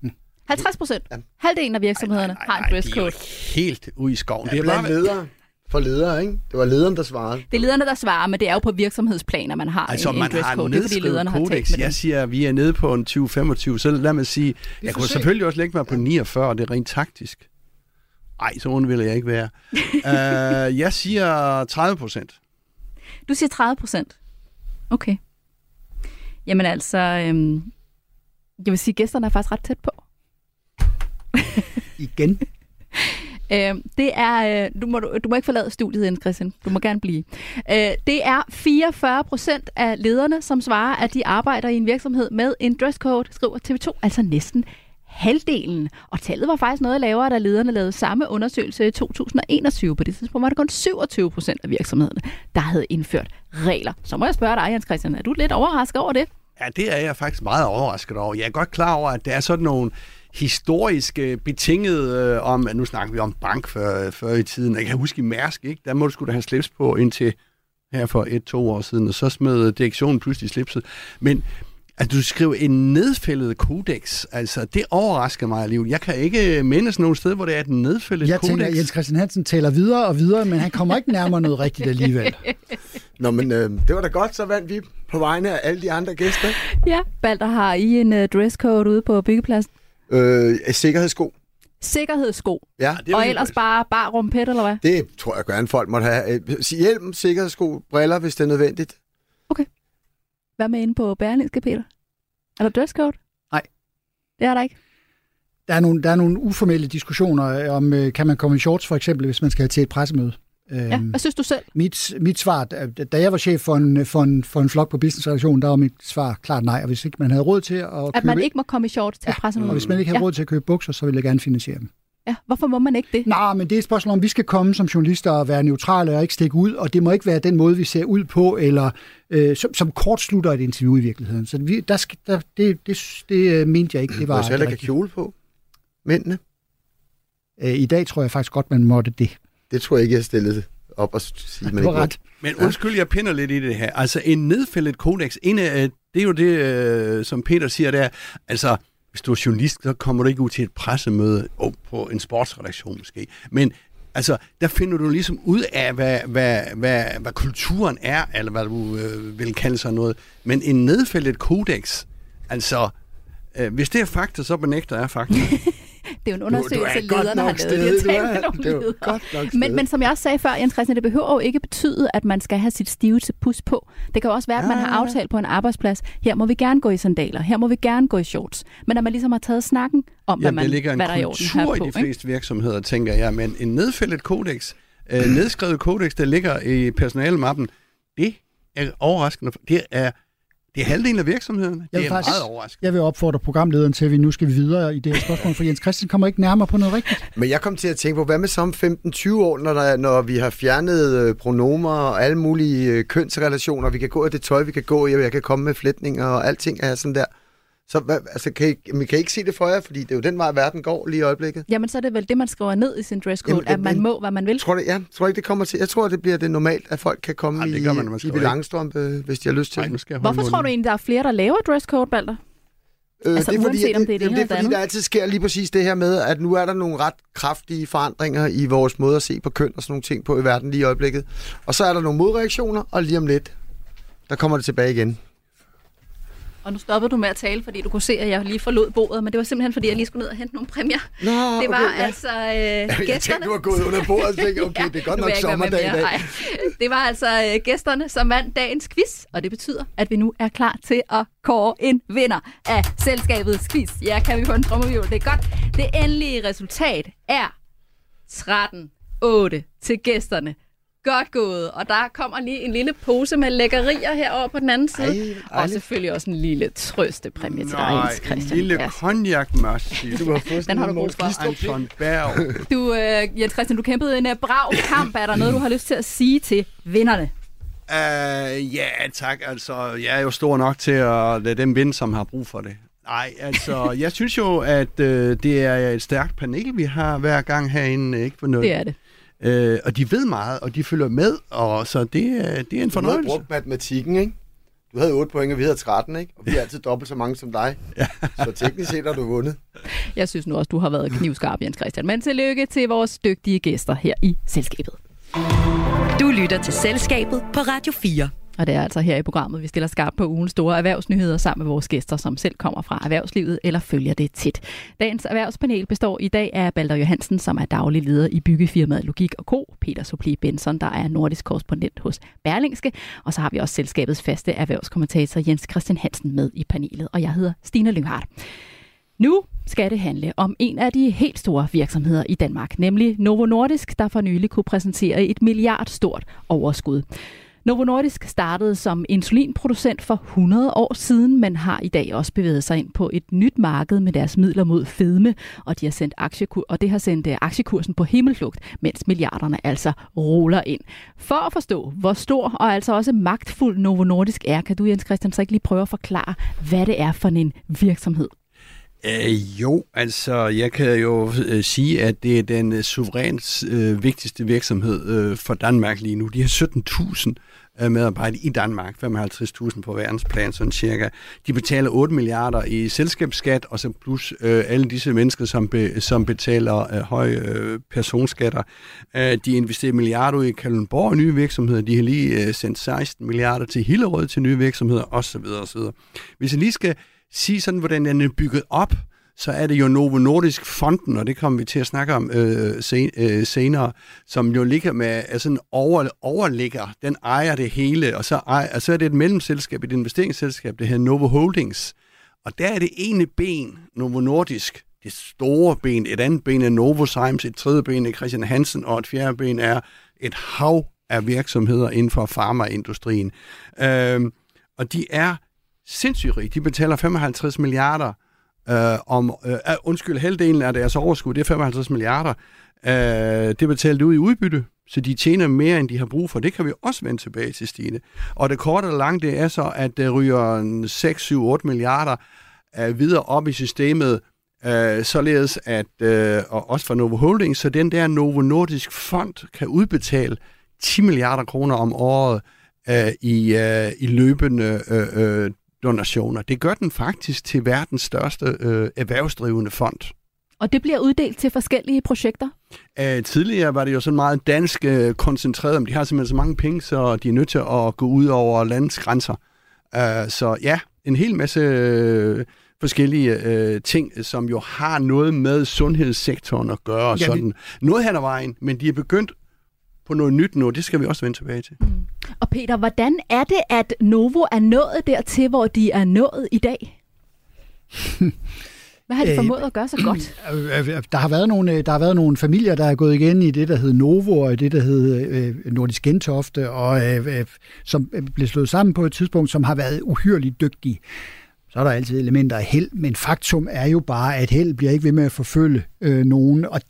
50 procent. Halvdelen af virksomhederne har en de er jo dresscode. helt ude i skoven. Det Det er er bare, blandt ledere. For ledere, ikke? Det var lederen, der svarede. Det er lederne, der svarer, men det er jo på virksomhedsplaner, man har Altså, en, en man har en Det er, fordi nedskrevet har kodex. dem. Jeg siger, at vi er nede på en 20-25, så lad mig sige, jeg kunne forsøg. selvfølgelig også lægge mig på 49, det er rent taktisk. Ej, så ond vil jeg ikke være. uh, jeg siger 30 procent. Du siger 30 procent. Okay. Jamen altså, øhm, jeg vil sige, at gæsterne er faktisk ret tæt på. Igen. Øh, det er, øh, du, må, du må ikke forlade studiet, Jens Christian. Du må gerne blive. Øh, det er 44 procent af lederne, som svarer, at de arbejder i en virksomhed med en dresscode, skriver TV2. Altså næsten halvdelen. Og tallet var faktisk noget lavere, da lederne lavede samme undersøgelse i 2021. På det tidspunkt var det kun 27 procent af virksomhederne, der havde indført regler. Så må jeg spørge dig, Jens Christian, er du lidt overrasket over det? Ja, det er jeg faktisk meget overrasket over. Jeg er godt klar over, at der er sådan nogle historiske betinget øh, om, nu snakker vi om bank før, før i tiden. Jeg kan huske i Mærsk, ikke? der må du skulle da have slips på indtil her for et-to år siden, og så smed direktionen pludselig slipset. Men at du skriver en nedfældet kodex, altså det overrasker mig alligevel. Jeg kan ikke mindes nogen sted, hvor det er et nedfældet Jeg kodex. tænker, at Jens Christian Hansen taler videre og videre, men han kommer ikke nærmere noget rigtigt alligevel. Nå, men øh, det var da godt, så vandt vi på vegne af alle de andre gæster. Ja. Balder, har I en uh, dresscode ude på byggepladsen? Øh, sikkerhedssko. Sikkerhedssko. Ja, Det er Og ellers bare bar rumpet, eller hvad? det tror jeg gerne, folk måtte have. Øh, Hjelm, sikkerhedssko, briller, hvis det er nødvendigt. Hvad med inde på Berlingske, Peter? Er der dresscode? Nej. Det er der ikke. Der er nogle, der er nogle uformelle diskussioner om, øh, kan man komme i shorts for eksempel, hvis man skal til et pressemøde. Ja. Øhm, Hvad synes du selv? Mit, mit svar, da jeg var chef for en, for en, for en flok på businessredaktionen, der var mit svar klart nej. Og hvis ikke man havde råd til at købe, At man ikke må komme i shorts til Ja, pressemødet? og hvis man ikke havde Ja. råd til at købe bukser, så ville jeg gerne finansiere dem. Ja, hvorfor må man ikke det? Nej, men det er et spørgsmål om, vi skal komme som journalister og være neutrale og ikke stikke ud, og det må ikke være den måde, vi ser ud på, eller øh, som, som kortslutter et interview i virkeligheden. Så vi, der skal, der, det, det, det øh, mente jeg ikke, det var... Så heller ikke kjole på? Mændene? Øh, I dag tror jeg faktisk godt, man måtte det. Det tror jeg ikke, jeg stillede op og sige, man Du har ikke ret. Men undskyld, jeg pinder lidt i det her. Altså, en nedfældet kodex, en af, det er jo det, øh, som Peter siger der. Altså, hvis du er journalist, så kommer du ikke ud til et pressemøde oh, på en sportsredaktion måske. Men altså, der finder du ligesom ud af, hvad, hvad, hvad, hvad kulturen er, eller hvad du øh, vil kalde sig noget. Men en nedfældet kodex, altså, øh, hvis det er fakta, så benægter jeg fakta. Det er jo en undersøgelse, du godt lederne har lavet. De har du talt med nogle er ledere. Men, men som jeg også sagde før, Jens Christian, det behøver jo ikke betyde, at man skal have sit stive til pus på. Det kan jo også være, at man har aftalt på en arbejdsplads, her må vi gerne gå i sandaler, her må vi gerne gå i shorts. Men at man ligesom har taget snakken om, hvad, Jamen, man, ligger en hvad der er i orden her på. i de ikke? fleste virksomheder, tænker jeg, men en nedfældet kodex, øh, nedskrevet kodex, der ligger i personalemappen, det er overraskende. Det er, det er halvdelen af virksomheden. Jeg Det er faktisk- meget overraskende. Jeg vil opfordre programlederen til, at vi nu skal videre i det her spørgsmål, for Jens Christian kommer ikke nærmere på noget rigtigt. Men jeg kom til at tænke på, hvad med så om 15-20 år, når, der, når vi har fjernet øh, pronomer og alle mulige øh, kønsrelationer, vi kan gå i det tøj, vi kan gå i, og jeg kan komme med flætninger og alting er sådan der. Så hvad, altså, kan I, men kan I ikke se det for jer? Fordi det er jo den vej, verden går lige i øjeblikket. Jamen, så er det vel det, man skriver ned i sin dresscode, Jamen, at man men- må, hvad man vil. Tror det, ja, tror ikke, det kommer til. Jeg tror, det bliver det normalt, at folk kan komme det i, gør man, man i skriver belangstrømpe, hvis de har lyst til Ej, det. Hvorfor tror du egentlig, der er flere, der laver dresscode, Balder? Øh, Altså, det er fordi, uanset om det er det jamen, det er, fordi andet. der altid sker lige præcis det her med, at nu er der nogle ret kraftige forandringer i vores måde at se på køn og sådan nogle ting på i verden lige i øjeblikket. Og så er der nogle modreaktioner, og lige om lidt, der kommer det tilbage igen. Og nu stoppede du med at tale, fordi du kunne se, at jeg lige forlod bordet, men det var simpelthen, fordi jeg lige skulle ned og hente nogle præmier. Nå, Det var okay, ja. altså øh, Jeg gæsterne. tænkte, du var gået under bordet og tænkte, okay, det er godt nok jeg sommerdag i dag. Det var altså øh, gæsterne, som vandt dagens quiz, og det betyder, at vi nu er klar til at kåre en vinder af selskabets quiz. Ja, kan vi få en trommerhjul? Det er godt. Det endelige resultat er 13-8 til gæsterne. Godt gået. Og der kommer lige en lille pose med lækkerier herovre på den anden side. Ej, og dejligt. selvfølgelig også en lille trøstepræmie til dig, Nej, Jens en Christian. lille cognac. Du har fået Den har du brug for. Anton Berg. Du, øh, Jens Christian, du kæmpede en uh, brav kamp. Er der noget, du har lyst til at sige til vinderne? Uh, ja, tak. Altså, jeg er jo stor nok til at lade dem vinde, som har brug for det. Nej, altså, jeg synes jo, at øh, det er et stærkt panel, vi har hver gang herinde, ikke for noget. Det er det. Øh, og de ved meget, og de følger med, og så det, er- det er en Du havde fornøjelse. brugt matematikken, ikke? Du havde 8 point, og vi havde 13, ikke? Og vi er altid dobbelt så mange som dig. Så teknisk set har du vundet. Jeg synes nu også, du har været knivskarp, Jens Christian. Men tillykke til vores dygtige gæster her i selskabet. Du lytter til Selskabet på Radio 4. Og det er altså her i programmet, vi stiller skarpt på ugens store erhvervsnyheder sammen med vores gæster, som selv kommer fra erhvervslivet eller følger det tæt. Dagens erhvervspanel består i dag af Balder Johansen, som er daglig leder i byggefirmaet Logik og Co. Peter Sopli Benson, der er nordisk korrespondent hos Berlingske. Og så har vi også selskabets faste erhvervskommentator Jens Christian Hansen med i panelet. Og jeg hedder Stine Lynghardt. Nu skal det handle om en af de helt store virksomheder i Danmark, nemlig Novo Nordisk, der for nylig kunne præsentere et milliardstort overskud. Novo Nordisk startede som insulinproducent for 100 år siden, men har i dag også bevæget sig ind på et nyt marked med deres midler mod fedme, og, de har sendt aktiekur- og det har sendt øh, aktiekursen på himmelflugt, mens milliarderne altså ruller ind. For at forstå, hvor stor og altså også magtfuld Novo Nordisk er, kan du, Jens Christian, så ikke lige prøve at forklare, hvad det er for en virksomhed? Øh, jo, altså jeg kan jo øh, sige, at det er den øh, suverænt øh, vigtigste virksomhed øh, for Danmark lige nu. De har 17.000 øh, Øh, medarbejdere i Danmark, 55.000 på verdensplan, sådan cirka. De betaler 8 milliarder i selskabsskat, og så plus øh, alle disse mennesker, som, be, som betaler øh, høje øh, personskatter. Øh, de investerer milliarder i Kalundborg nye virksomheder. De har lige øh, sendt 16 milliarder til Hillerød til nye virksomheder, osv. osv. Hvis jeg lige skal sige sådan, hvordan den er bygget op, så er det jo Novo Nordisk Fonden, og det kommer vi til at snakke om øh, sen, øh, senere, som jo ligger med altså en over, overligger, den ejer det hele, og så, ejer, og så er det et mellemselskab, et investeringsselskab, det her Novo Holdings. Og der er det ene ben, Novo Nordisk, det store ben, et andet ben er Novo Sims, et tredje ben er Christian Hansen, og et fjerde ben er et hav af virksomheder inden for farmaindustrien. Øh, og de er sindssygt rige. De betaler 55 milliarder øh, om, øh, undskyld, halvdelen af deres overskud, det er 55 milliarder, øh, det er betalt ud i udbytte, så de tjener mere, end de har brug for. Det kan vi også vende tilbage til, Stine. Og det korte og lange, det er så, at det ryger 6, 7, 8 milliarder øh, videre op i systemet, øh, således at, øh, og også for Novo Holdings, så den der Novo Nordisk Fond kan udbetale 10 milliarder kroner om året øh, i, øh, i løbende øh, øh, donationer. Det gør den faktisk til verdens største øh, erhvervsdrivende fond. Og det bliver uddelt til forskellige projekter? Uh, tidligere var det jo sådan meget dansk uh, koncentreret, men de har simpelthen så mange penge, så de er nødt til at gå ud over landets grænser. Uh, så ja, en hel masse uh, forskellige uh, ting, som jo har noget med sundhedssektoren at gøre. Ja, sådan. Vi... Noget hen ad vejen, men de er begyndt på noget nyt nu, det skal vi også vende tilbage til. Mm. Og Peter, hvordan er det, at Novo er nået dertil, hvor de er nået i dag? Hvad har de formået at gøre så godt? Der har, været nogle, der har været nogle familier, der er gået igen i det, der hed Novo, og det, der hed øh, Nordisk Gentofte, og øh, som blev slået sammen på et tidspunkt, som har været uhyrligt dygtige. Så er der altid elementer af held, men faktum er jo bare, at held bliver ikke ved med at forfølge øh, nogen. Og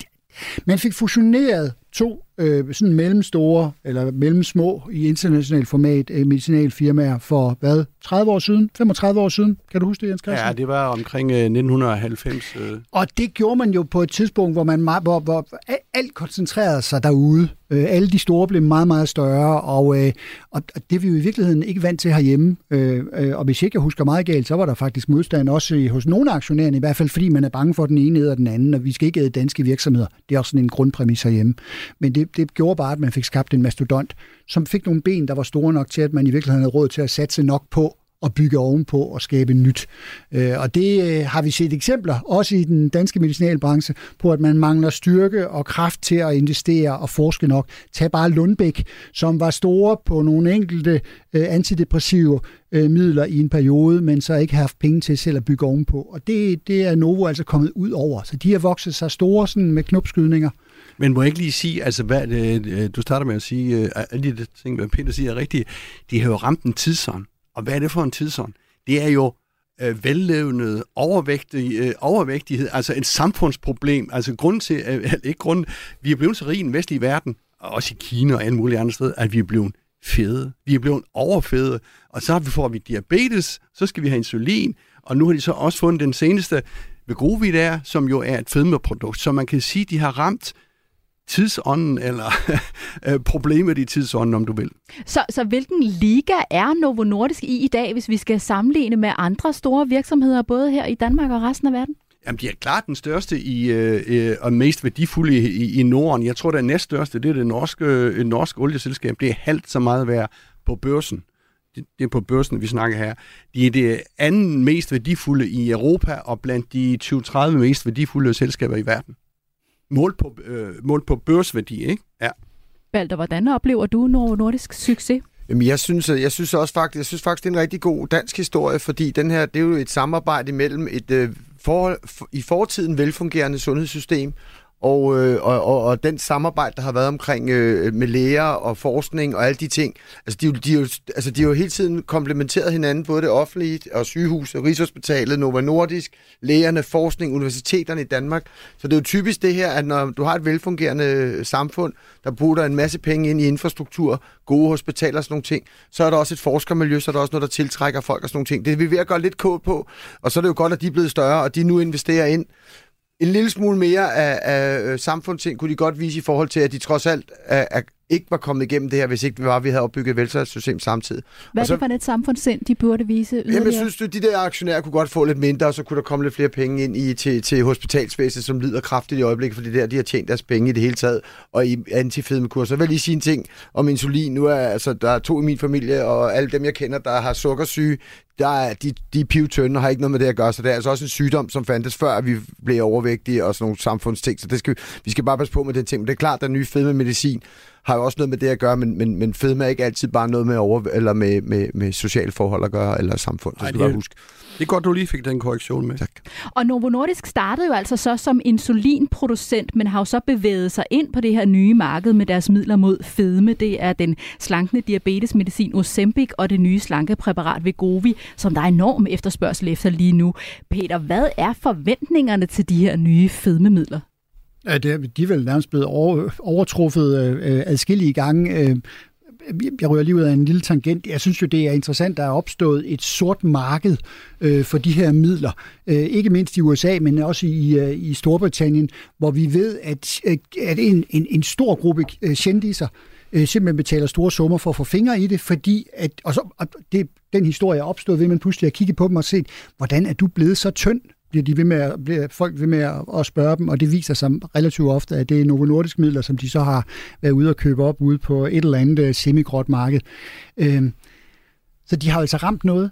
man fik fusioneret to øh, sådan mellemstore eller mellemsmå i internationalt format øh, medicinalfirmaer for hvad? 30 år siden? 35 år siden? Kan du huske det, Jens Christian? Ja, det var omkring øh, 1990. Øh. Og det gjorde man jo på et tidspunkt, hvor, man, hvor, hvor alt koncentrerede sig derude. Øh, alle de store blev meget, meget større, og, øh, og det er vi jo i virkeligheden ikke vant til herhjemme. Øh, øh, og hvis ikke jeg husker meget galt, så var der faktisk modstand også hos nogle af aktionærerne, i hvert fald fordi man er bange for den ene eller den anden, og vi skal ikke æde danske virksomheder. Det er også sådan en grundpræmis herhjemme. Men det, det gjorde bare, at man fik skabt en mastodont, som fik nogle ben, der var store nok til, at man i virkeligheden havde råd til at satse nok på at bygge ovenpå og skabe nyt. Øh, og det øh, har vi set eksempler, også i den danske medicinalbranche, på at man mangler styrke og kraft til at investere og forske nok. Tag bare Lundbæk, som var store på nogle enkelte øh, antidepressive midler i en periode, men så ikke har haft penge til selv at bygge ovenpå. Og det, det er Novo altså kommet ud over. Så de har vokset sig store sådan med knopskydninger. Men må jeg ikke lige sige, altså hvad, øh, du starter med at sige, øh, alle de ting, hvad Peter siger er rigtigt, de har jo ramt en tidsånd. Og hvad er det for en tidsånd? Det er jo øh, vellevende overvægtig, øh, overvægtighed, altså et samfundsproblem. Altså grund til, øh, ikke grund, vi er blevet så rige i den vestlige verden, også i Kina og alle mulige andre steder, at vi er blevet fede. Vi er blevet overfede, og så får vi diabetes, så skal vi have insulin, og nu har de så også fundet den seneste Vegovi der, som jo er et fedmeprodukt, så man kan sige, de har ramt tidsånden, eller øh, problemet i tidsånden, om du vil. Så, så hvilken liga er Novo Nordisk i i dag, hvis vi skal sammenligne med andre store virksomheder, både her i Danmark og resten af verden? Jamen, de er klart den største i, øh, øh og mest værdifulde i, i Norden. Jeg tror, det er næststørste, det er det norske, øh, norske olieselskab. Det er halvt så meget værd på børsen. Det, det er på børsen, vi snakker her. De er det anden mest værdifulde i Europa, og blandt de 20-30 mest værdifulde selskaber i verden målt på, øh, målt på børsværdi, ikke? Ja. Balder, hvordan oplever du Novo Nordisk succes? Jamen, jeg synes, jeg synes også faktisk, jeg synes faktisk, det er en rigtig god dansk historie, fordi den her, det er jo et samarbejde mellem et øh, for, for, i fortiden velfungerende sundhedssystem og, øh, og, og, og den samarbejde, der har været omkring øh, med læger og forskning og alle de ting, altså de, de, altså de har jo hele tiden komplementeret hinanden, både det offentlige og sygehuset, Rigshospitalet, Nova Nordisk, lægerne, forskning, universiteterne i Danmark. Så det er jo typisk det her, at når du har et velfungerende øh, samfund, der bruger en masse penge ind i infrastruktur, gode hospitaler og sådan nogle ting, så er der også et forskermiljø, så er der også noget, der tiltrækker folk og sådan nogle ting. Det er vi ved at gøre lidt kål på, og så er det jo godt, at de er blevet større, og de nu investerer ind en lille smule mere af, af øh, samfundsting kunne de godt vise i forhold til, at de trods alt er, er, ikke var kommet igennem det her, hvis ikke vi var, vi havde opbygget et velfærdssystem samtidig. Hvad er det for et samfundssind, de burde vise yderligere? Jamen, jeg synes, at de der aktionærer kunne godt få lidt mindre, og så kunne der komme lidt flere penge ind i, til, til hospitalsvæsenet, som lider kraftigt i øjeblikket, fordi der, de har tjent deres penge i det hele taget, og i antifedmekurser. Jeg vil lige sige en ting om insulin. Nu er altså, der er to i min familie, og alle dem, jeg kender, der har sukkersyge, der er, de, de er pivtønde og har ikke noget med det at gøre, så det er altså også en sygdom, som fandtes før, at vi blev overvægtige og sådan nogle samfundsting, så det skal, vi skal bare passe på med den ting. Men det er klart, at den nye fedme medicin har jo også noget med det at gøre, men, men, men fedme er ikke altid bare noget med, over, eller med, med, med sociale forhold at gøre, eller samfund. Ej, skal det du bare huske. Det er godt, du lige fik den korrektion med. Tak. Og Novo Nordisk startede jo altså så som insulinproducent, men har jo så bevæget sig ind på det her nye marked med deres midler mod fedme. Det er den slankende diabetesmedicin Ozempic og det nye slankepræparat Vegovi, som der er enorm efterspørgsel efter lige nu. Peter, hvad er forventningerne til de her nye fedmemidler? Ja, det, er- øh, de er vel nærmest blevet over, overtruffet øh, øh adskillige gange. Øh, jeg rører lige ud af en lille tangent. Jeg synes jo, det er interessant, der er opstået et sort marked øh, for de her midler. Øh, ikke mindst i USA, men også i, øh, i Storbritannien, hvor vi ved, at, øh, at en, en, en stor gruppe øh, kendiser øh, simpelthen betaler store summer for at få fingre i det, fordi at, og så, og det, den historie er opstået ved, at man pludselig har kigget på dem og set, hvordan er du blevet så tynd? Bliver de ved med at, bliver folk ved med at, at spørge dem, og det viser sig relativt ofte, at det er Novo Nordisk midler, som de så har været ude og købe op ude på et eller andet øh, semigråt marked. Øhm, så de har altså ramt noget.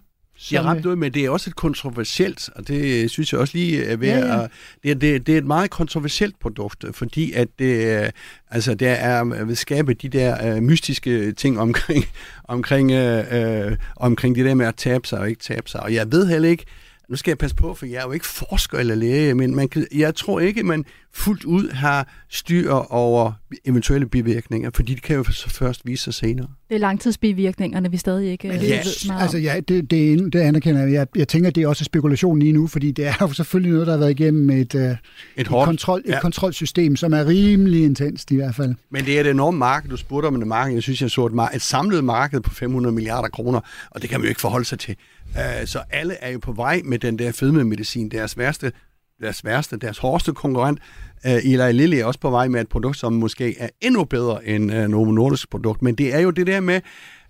De har ramt øh, noget, men det er også et kontroversielt, og det synes jeg også lige er ved Ja, ja. Det, er, det, det er et meget kontroversielt produkt, fordi at det, øh, altså, der er vil skabe de der øh, mystiske ting omkring, omkring, øh, øh, omkring det der med at tabe sig og ikke tabe sig. Og jeg ved heller ikke, nu skal jeg passe på, for jeg er jo ikke forsker eller læge, men man kan, jeg tror ikke, man fuldt ud har styr over eventuelle bivirkninger, fordi det kan jo så først vise sig senere. Det er langtidsbivirkningerne, vi stadig ikke øh, Yes. ved meget om. Altså, ja, det, det, det anerkender jeg. jeg. Jeg tænker, det er også spekulation lige nu, fordi det er jo selvfølgelig noget, der har været igennem et, øh, Et et, hårdt, kontrol, et ja. kontrolsystem, som er rimelig intenst i hvert fald. Men det er et enormt marked. Du spurgte om det marked. Jeg synes, jeg så et, mar- et samlet marked på 500 milliarder kroner, og det kan man jo ikke forholde sig til. Øh, så alle er jo på vej med den der fedmemedicin. Deres værste, deres værste, deres hårdeste konkurrent, uh, Eli Lilly, er også på vej med et produkt, som måske er endnu bedre end uh, Novo Nordisk produkt. Men det er jo det der med,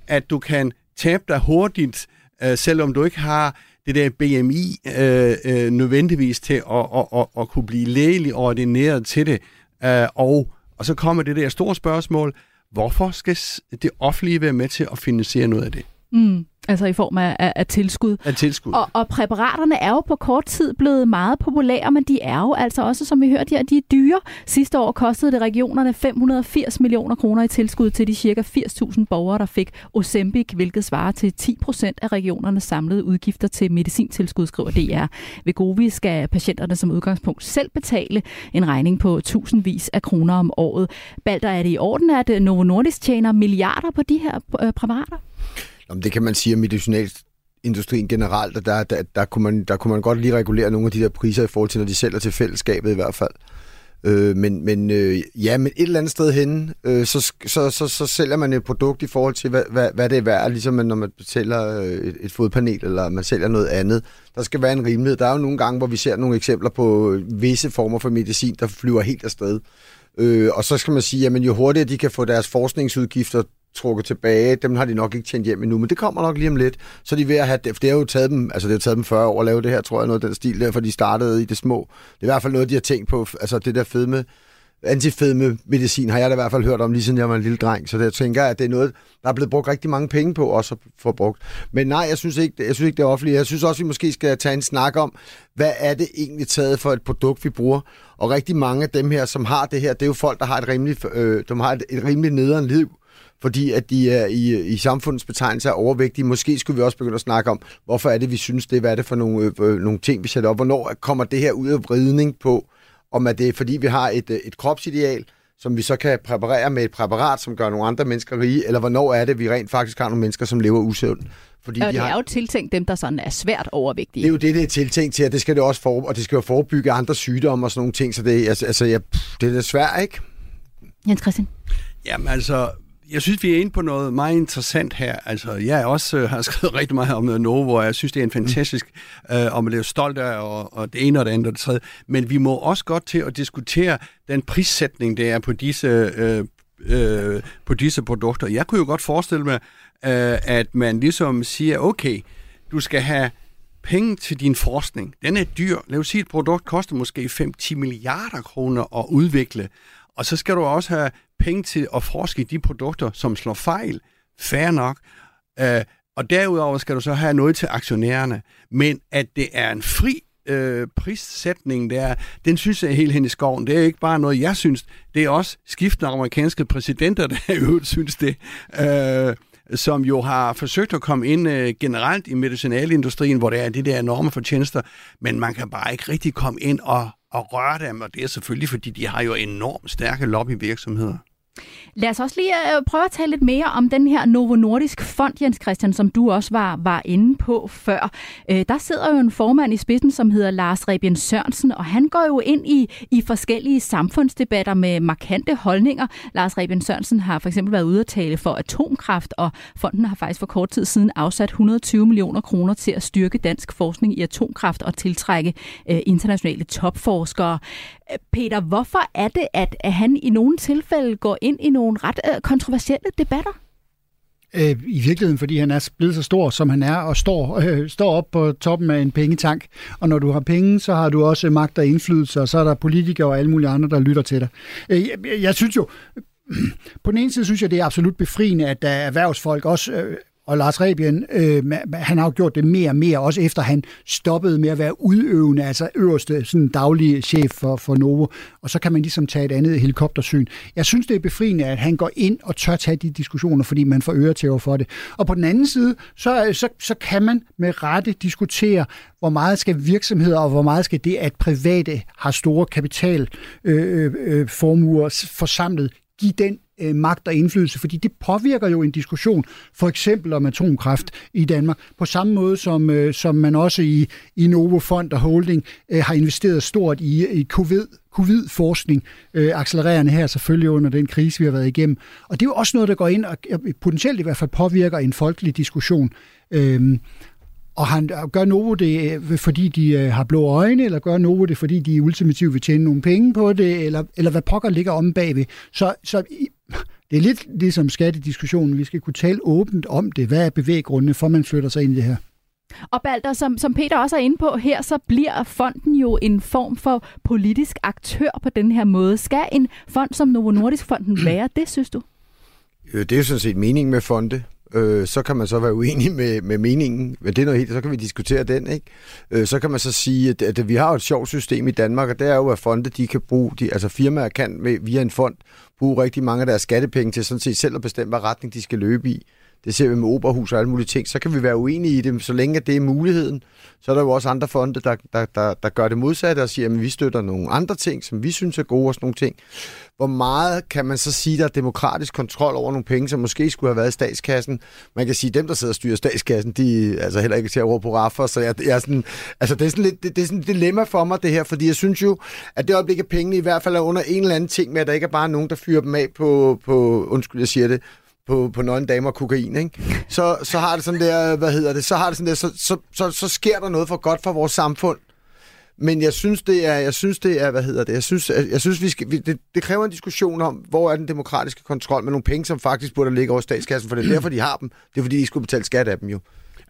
at du kan tabe dig hurtigt, uh, selvom du ikke har det der BMI øh, øh, nødvendigvis til at, at, at, at kunne blive lægelig ordineret til det. Øh, og, og så kommer det der store spørgsmål, hvorfor skal det offentlige være med til at finansiere noget af det? Mm, altså i form af, af, af tilskud. Af tilskud. Og, og præparaterne er jo på kort tid blevet meget populære, men de er jo altså også, som vi hørte her, de er dyre. Sidste år kostede det regionerne 580 millioner kroner i tilskud til de cirka 80.000 borgere, der fik Ozempic, hvilket svarer til 10 procent af regionernes samlede udgifter til medicintilskud, skriver DR. Ved Govi skal patienterne som udgangspunkt selv betale en regning på tusindvis af kroner om året. Balder, er det i orden, at Novo Nordisk tjener milliarder på de her øh, præparater? Jamen, det kan man sige om medicinalindustrien generelt, og der, der, der, kunne man, der kunne man godt lige regulere nogle af de der priser i forhold til, når de sælger til fællesskabet i hvert fald. Øh, men men øh, ja, men et eller andet sted henne, øh, så, så, så, så sælger man et produkt i forhold til, hvad, hvad, hvad det er værd, ligesom når man sælger øh, et, et fodpanel, eller man sælger noget andet. Der skal være en rimelighed. Der er jo nogle gange, hvor vi ser nogle eksempler på visse former for medicin, der flyver helt afsted. Øh, og så skal man sige, at jo hurtigere de kan få deres forskningsudgifter trukket tilbage, dem har de nok ikke tjent hjem endnu, men det kommer nok lige om lidt. Så er de ved at have, for det har jo taget dem, altså det har taget dem 40 år at lave det her, tror jeg, noget af den stil, der, for de startede i det små. Det er i hvert fald noget, de har tænkt på, altså det der fedme, antifedme medicin har jeg da i hvert fald hørt om, lige siden jeg var en lille dreng, så jeg tænker, at det er noget, der er blevet brugt rigtig mange penge på, også for brugt. Men nej, jeg synes ikke, jeg synes ikke det er offentligt. Jeg synes også, vi måske skal tage en snak om, hvad er det egentlig taget for et produkt, vi bruger? Og rigtig mange af dem her, som har det her, det er jo folk, der har et rimeligt, øh, de har et, et rimeligt nederen liv fordi at de er i, i samfundets betegnelse er overvægtige. Måske skulle vi også begynde at snakke om, hvorfor er det, vi synes det, hvad er det for nogle, øh, nogle ting, vi sætter op, hvornår kommer det her ud af vridning på, om at det er, fordi vi har et, øh, et kropsideal, som vi så kan præparere med et præparat, som gør nogle andre mennesker rige, eller hvornår er det, vi rent faktisk har nogle mennesker, som lever usundt. Fordi Og de det har... er jo tiltænkt dem, der sådan er svært overvægtige. Det er jo det, det er tiltænkt til, og det skal det også for, og det skal jo forebygge andre sygdomme og sådan nogle ting, så det, altså, altså, ja, pff, det er da svært, ikke? Jens Christian. Jamen altså, jeg synes, vi er inde på noget meget interessant her. Altså, jeg også øh, har skrevet rigtig meget om øh, Novo, og jeg synes, det er en fantastisk, øh, og man bliver stolt af, og, og det ene og det andet og det tredje. Men vi må også godt til at diskutere den prissætning, der er på disse, øh, øh, på disse produkter. Jeg kunne jo godt forestille mig, øh, at man ligesom siger, okay, du skal have penge til din forskning. Den er dyr. Lad os sige, et produkt koster måske 5-10 milliarder kroner at udvikle. Og så skal du også have penge til at forske i de produkter, som slår fejl. Fair nok. Øh, og derudover skal du så have noget til aktionærerne. Men at det er en fri øh, prissætning, der, den synes jeg er helt hen i skoven. Det er ikke bare noget, jeg synes. Det er også skiftende amerikanske præsidenter, der i øvrigt synes det. Øh, som jo har forsøgt at komme ind øh, generelt i medicinalindustrien, hvor der er de der enorme fortjenester, men man kan bare ikke rigtig komme ind og, og røre dem, og det er selvfølgelig, fordi de har jo enormt stærke lobbyvirksomheder. Lad os også lige øh, prøve at tale lidt mere om den her Novo Nordisk Fond, Jens Christian, som du også var, var inde på før. Øh, der sidder jo en formand i spidsen, som hedder Lars Rebien Sørensen, og han går jo ind i, i forskellige samfundsdebatter med markante holdninger. Lars Rebien Sørensen har for eksempel været ude at tale for atomkraft, og fonden har faktisk for kort tid siden afsat 120 millioner kroner til at styrke dansk forskning i atomkraft og tiltrække øh, internationale topforskere. Øh, Peter, hvorfor er det, at, at han i nogle tilfælde går ind i nogle ret øh, kontroversielle debatter? Øh, I virkeligheden, fordi han er blevet så stor, som han er, og står, øh, står op på toppen af en pengetank. Og når du har penge, så har du også magt og indflydelse, og så er der politikere og alle mulige andre, der lytter til dig. Øh, jeg, jeg synes jo, på den ene side synes jeg, det er absolut befriende, at der er erhvervsfolk også øh, og Lars Rebien, øh, han har jo gjort det mere og mere, også efter han stoppede med at være udøvende, altså øverste sådan daglige chef for, for Novo. Og så kan man ligesom tage et andet helikoptersyn. Jeg synes, det er befriende, at han går ind og tør tage de diskussioner, fordi man får øretæver for det. Og på den anden side, så, så, så kan man med rette diskutere, hvor meget skal virksomheder, og hvor meget skal det, at private har store kapitalformuer øh, øh, øh forsamlet, give den øh, magt og indflydelse, fordi det påvirker jo en diskussion, for eksempel om atomkraft i Danmark, på samme måde som, øh, som man også i, i Novo Fond og Holding øh, har investeret stort i, i covid, covid-forskning, øh, accelererende her selvfølgelig under den krise, vi har været igennem. Og det er jo også noget, der går ind og potentielt i hvert fald påvirker en folkelig diskussion. Øh, og han gør Novo det, øh, fordi de øh, har blå øjne, eller gør Novo det, fordi de ultimativt vil tjene nogle penge på det, eller, eller hvad pokker ligger om bagved. Så, så det er lidt ligesom skattediskussionen. Vi skal kunne tale åbent om det. Hvad er bevæggrundene for, at man flytter sig ind i det her? Og Balder, som, som Peter også er inde på her, så bliver fonden jo en form for politisk aktør på den her måde. Skal en fond som Novo Nordisk Fonden være det, synes du? Øh, det er jo sådan set meningen med fonde øh, så kan man så være uenig med, med meningen, men det er noget helt, så kan vi diskutere den, ikke? Øh, så kan man så sige, at, at vi har et sjovt system i Danmark, og det er jo, at fonde, de kan bruge, de, altså firmaer kan med, via en fond bruge rigtig mange af deres skattepenge til sådan set selv at bestemme, hvad retning de skal løbe i. Det ser vi med operahus og alle mulige ting. Så kan vi være uenige i det, så længe det er muligheden. Så er der jo også andre fonde, der, der, der, der gør det modsatte og siger, at vi støtter nogle andre ting, som vi synes er gode og sådan nogle ting. Hvor meget kan man så sige, der er demokratisk kontrol over nogle penge, som måske skulle have været i statskassen? Man kan sige, at dem, der sidder og styrer statskassen, de er altså heller ikke til at råbe på raffer, så jeg, jeg er sådan, altså det er sådan lidt, det, det er sådan et dilemma for mig, det her, fordi jeg synes jo, at det øjeblik, at pengene i hvert fald er under en eller anden ting med, at der ikke er bare nogen, der fyrer dem af på, på undskyld, jeg siger det, på, på nøgne damer og kokain, ikke? Så, så har det sådan der, hvad hedder det, så har det sådan der, så, så, så, så sker der noget for godt for vores samfund. Men jeg synes, det er, jeg synes, det er, hvad hedder det, jeg synes, jeg synes vi skal, vi, det, det, kræver en diskussion om, hvor er den demokratiske kontrol med nogle penge, som faktisk burde ligge over statskassen, for det er derfor, de har dem. Det er fordi, de skulle betale skat af dem jo.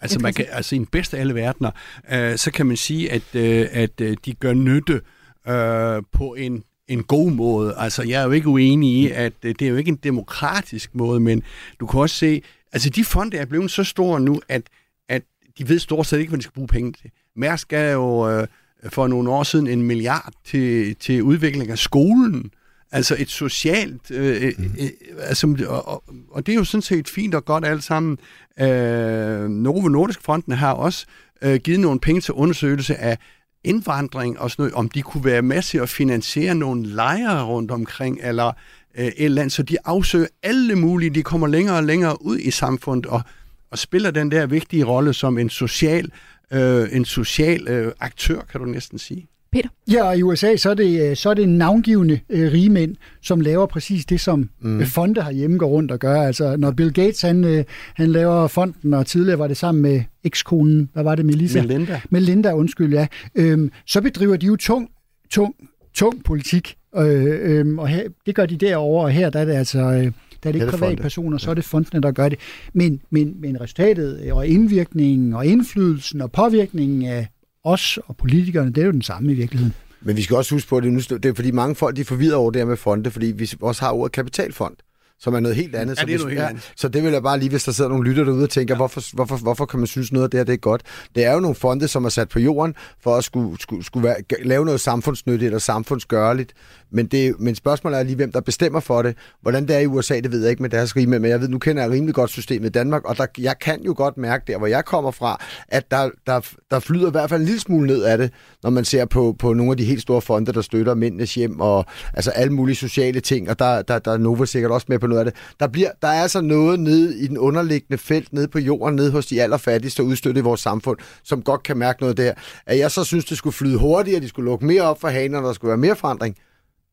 Altså, man kan, altså i den bedste af alle verdener, øh, så kan man sige, at, øh, at øh, de gør nytte øh, på en en god måde. Altså, jeg er jo ikke uenig i, at øh, det er jo ikke en demokratisk måde, men du kan også se, altså de fonde er blevet så store nu, at, at de ved stort set ikke, hvad de skal bruge penge til. Mærsk gav jo øh, for nogle år siden en milliard til, til udvikling af skolen. Altså et socialt... Øh, øh, mm. øh, altså, og, og det er jo sådan set fint og godt alt sammen. Øh, Novo Nordisk Fonden har også øh, givet nogle penge til undersøgelse af indvandring og sådan noget, om de kunne være med til at finansiere nogle lejre rundt omkring, eller øh, et eller andet, så de afsøger alle mulige, de kommer længere og længere ud i samfundet, og, og spiller den der vigtige rolle som en social, øh, en social øh, aktør, kan du næsten sige. Peter? Ja, og i USA så er det, øh, så er det navngivende øh, rige mænd, som laver præcis det, som mm. fonde herhjemme går rundt og gør. Altså, når Bill Gates han, øh, han laver fonden, og tidligere var det sammen med ekskonen, hvad var det, Melissa? Melinda. Melinda, undskyld, ja. Øhm, så bedriver de jo tung, tung, tung politik, øh, øh, og her, det gør de derovre, og her der er det altså... Øh, der er det ikke privatpersoner, så er det fondene, der gør det. Men, men, men resultatet og indvirkningen og indflydelsen og påvirkningen af os og politikerne, det er jo den samme i virkeligheden. Men vi skal også huske på, at det, nu, det er fordi mange folk de er forvirret over det her med fonde, fordi vi også har ordet kapitalfond. som er noget helt andet. Ja, så det er hvis- noget helt andet. Så det vil jeg bare lige, hvis der sidder nogle lytter derude og tænker, ja. hvorfor, hvorfor, hvorfor kan man synes noget af det her, det er godt? Det er jo nogle fonde, som er sat på jorden for at skulle, skulle, skulle være, lave noget samfundsnyttigt eller samfundsgørligt. Men, det, men spørgsmålet er lige, hvem der bestemmer for det. Hvordan det er i USA, det ved jeg ikke med deres rime, men jeg ved, nu kender jeg rimelig godt systemet i Danmark, og der, jeg kan jo godt mærke der, hvor jeg kommer fra, at der, der, der flyder i hvert fald en lille smule ned af det, når man ser på, på nogle af de helt store fonde, der støtter mændenes hjem og altså alle mulige sociale ting, og der, der, der er Nova sikkert også med på noget af det. Der, bliver, der er altså noget nede i den underliggende felt, nede på jorden, nede hos de allerfattigste og udstøtte i vores samfund, som godt kan mærke noget der. At jeg så synes, det skulle flyde hurtigere, de skulle lukke mere op for hanerne, og der skulle være mere forandring.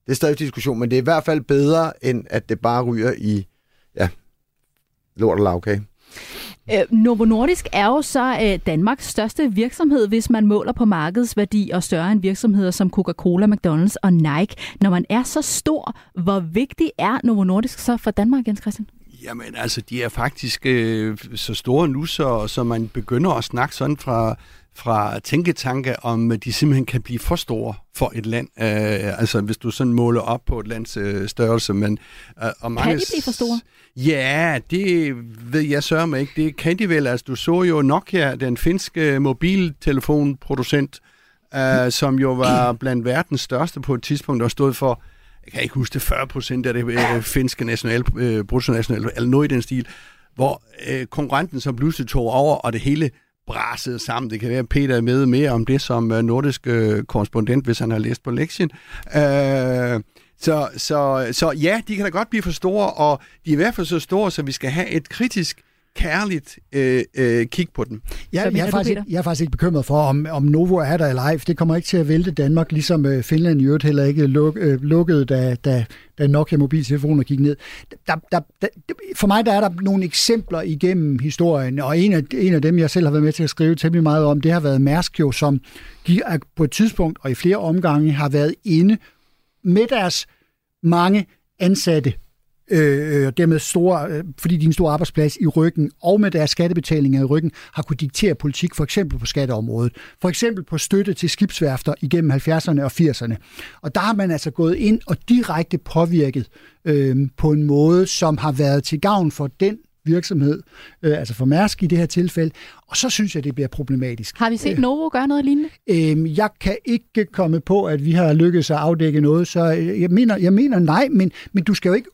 Det er stadig diskussion, men det er i hvert fald bedre, end at det bare ryger i ja, lort og lavkage. Øh, Novo Nordisk er jo så øh, Danmarks største virksomhed, hvis man måler på markedsværdi og større end virksomheder som Coca-Cola, McDonald's og Nike. Når man er så stor, hvor vigtig er Novo Nordisk så for Danmark, Jens Christian? Jamen altså, de er faktisk øh, så store nu, så, så man begynder at snakke sådan fra, fra tænketanke, om de simpelthen kan blive for store for et land. Øh, altså, hvis du sådan måler op på et lands øh, størrelse. Men, øh, og mange, Kan de blive for store? Ja, det ved jeg sørger mig ikke. Det kan de vel. Altså, du så jo Nokia, den finske mobiltelefonproducent, øh, som jo var blandt verdens største på et tidspunkt, og stod for jeg kan ikke huske det, 40 procent af det øh, finske national, øh, bruttonational, eller noget i den stil, hvor øh, konkurrenten så pludselig tog over, og det hele brasede sammen. Det kan være, at Peter er med mere om det som øh, nordisk øh, korrespondent, hvis han har læst på lektien. Øh, så, så, så ja, de kan da godt blive for store, og de er i hvert fald så store, så vi skal have et kritisk, kærligt øh, øh, kig på dem. Jeg, Hvad mener jeg, er faktisk, jeg er faktisk ikke bekymret for, om, om Novo er der eller ej, for det kommer ikke til at vælte Danmark, ligesom øh, Finland i øvrigt heller ikke luk, øh, lukkede, da, da, da Nokia mobiltelefoner gik ned. Der, der, der, for mig der er der nogle eksempler igennem historien, og en af, en af dem, jeg selv har været med til at skrive temmelig meget om, det har været Mærsk jo, som på et tidspunkt og i flere omgange har været inde med deres mange ansatte øh, og dermed store, øh, fordi de er en stor arbejdsplads i ryggen, og med deres skattebetalinger i ryggen, har kunne diktere politik, for eksempel på skatteområdet. For eksempel på støtte til skibsværfter igennem 70'erne og 80'erne. Og der har man altså gået ind og direkte påvirket øh, på en måde, som har været til gavn for den virksomhed, øh, altså for Mærsk i det her tilfælde, og så synes jeg, det bliver problematisk. Har vi set Novo gøre noget lignende? Øhm, jeg kan ikke komme på, at vi har lykkedes at afdække noget, så øh, jeg mener, jeg mener nej, men, men du skal jo ikke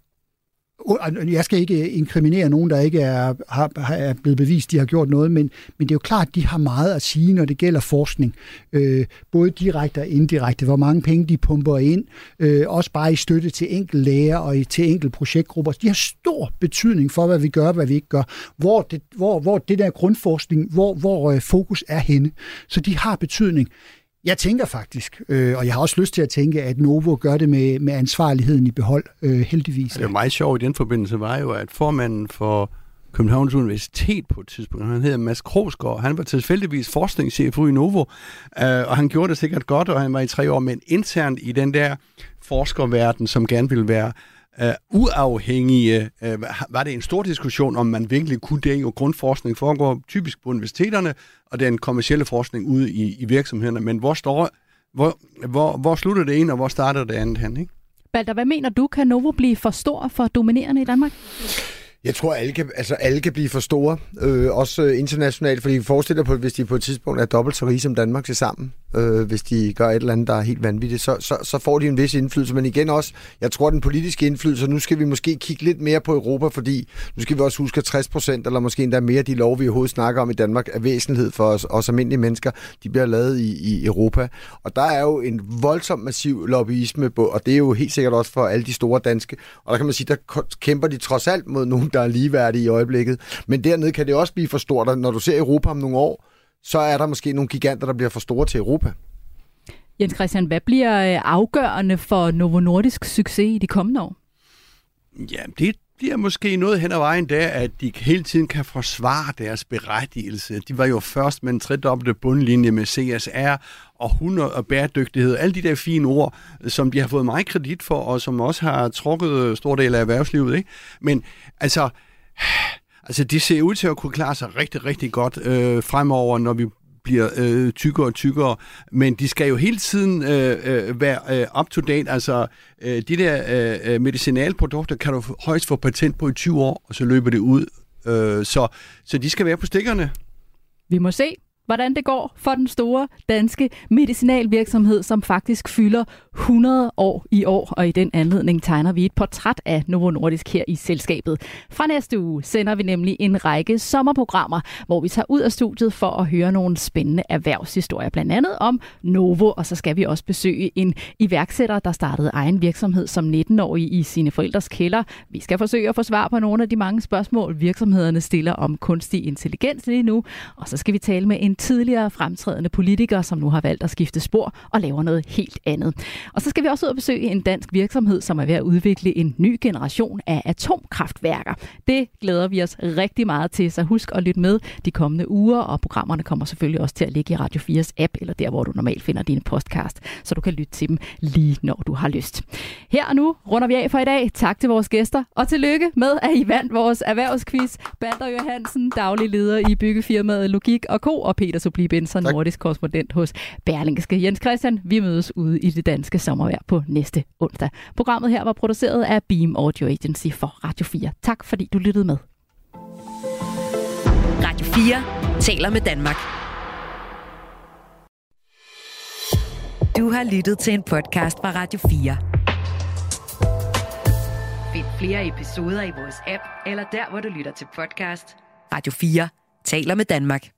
jeg skal ikke inkriminere nogen, der ikke er, har, er blevet bevist, de har gjort noget, men, men det er jo klart, at de har meget at sige, når det gælder forskning. Øh, både direkte og indirekte. Hvor mange penge de pumper ind. Øh, også bare i støtte til enkelte læger og i, til enkelte projektgrupper. De har stor betydning for, hvad vi gør og hvad vi ikke gør. Hvor det, hvor, hvor det der grundforskning, hvor, hvor øh, fokus er henne. Så de har betydning. Jeg tænker faktisk, øh, og jeg har også lyst til at tænke, at Novo gør det med, med ansvarligheden i behold, øh, heldigvis. Det er meget sjovt i den forbindelse var jo, at formanden for Københavns Universitet på et tidspunkt, han hedder Mads Krogsgaard, han var tilfældigvis forskningschef ude i Novo, øh, og han gjorde det sikkert godt, og han var i tre år, men internt i den der forskerverden, som gerne ville være øh, uafhængige, øh, var det en stor diskussion, om man virkelig kunne det. og grundforskning foregår typisk på universiteterne, og den kommercielle forskning ude i, i virksomhederne. Men hvor, står, hvor, hvor, hvor slutter det ene, og hvor starter det andet hen? Ikke? Balder, hvad mener du, kan Novo blive for stor for dominerende i Danmark? Jeg tror, alle kan, altså, alle kan blive for store, øh, også øh, internationalt, fordi vi forestiller på, hvis de på et tidspunkt er dobbelt så rige som Danmark til sammen, øh, hvis de gør et eller andet, der er helt vanvittigt, så, så, så får de en vis indflydelse. Men igen også, jeg tror, den politiske indflydelse, nu skal vi måske kigge lidt mere på Europa, fordi nu skal vi også huske, at 60 procent, eller måske endda mere af de lov, vi overhovedet snakker om i Danmark, er væsentlighed for os, os almindelige mennesker. De bliver lavet i, i Europa. Og der er jo en voldsom massiv lobbyisme, på, og det er jo helt sikkert også for alle de store danske. Og der kan man sige, der kæmper de trods alt mod nogen, der er ligeværdige i øjeblikket. Men dernede kan det også blive for stort, og når du ser Europa om nogle år, så er der måske nogle giganter, der bliver for store til Europa. Jens Christian, hvad bliver øh, afgørende for Novo Nordisk succes i de kommende år? Ja, det bliver måske noget hen ad vejen der, at de hele tiden kan forsvare deres berettigelse. De var jo først med en tredobbelte bundlinje med CSR og 100 og bæredygtighed. Alle de der fine ord, som de har fået meget kredit for, og som også har trukket øh, stor del af erhvervslivet. Ikke? Men altså, altså, de ser ud til at kunne klare sig rigtig, rigtig godt øh, fremover, når vi bliver øh, tykkere og tykkere, men de skal jo hele tiden øh, øh, være øh, up to date. Altså, øh, de der øh, øh medicinalprodukter kan du højst få patent på i 20 år, og så løber det ud. Øh, så, så de skal være på stikkerne. Vi må se, hvordan det går for den store danske medicinalvirksomhed, som faktisk fylder 100 år i år, og i den anledning tegner vi et portræt af Novo Nordisk her i selskabet. Fra næste uge sender vi nemlig en række sommerprogrammer, hvor vi tager ud af studiet for at høre nogle spændende erhvervshistorier, blandt andet om Novo, og så skal vi også besøge en iværksætter, der startede egen virksomhed som 19-årig i sine forældres kælder. Vi skal forsøge at få svar på nogle af de mange spørgsmål, virksomhederne stiller om kunstig intelligens lige nu, og så skal vi tale med en tidligere fremtrædende politiker, som nu har valgt at skifte spor og laver noget helt andet. Og så skal vi også ud og besøge en dansk virksomhed, som er ved at udvikle en ny generation af atomkraftværker. Det glæder vi os rigtig meget til, så husk at lytte med de kommende uger, og programmerne kommer selvfølgelig også til at ligge i Radio 4's app, eller der, hvor du normalt finder dine podcast, så du kan lytte til dem lige når du har lyst. Her og nu runder vi af for i dag. Tak til vores gæster, og tillykke med, at I vandt vores erhvervsquiz. Balder Johansen, daglig leder i byggefirmaet Logik og Co. og Peter Subli Benson, nordisk korrespondent hos Berlingske. Jens Christian, vi mødes ude i det danske sommervejr på næste onsdag. Programmet her var produceret af Beam Audio Agency for Radio 4. Tak fordi du lyttede med. Radio 4 taler med Danmark. Du har lyttet til en podcast fra Radio 4. Find flere episoder i vores app, eller der, hvor du lytter til podcast. Radio 4 taler med Danmark.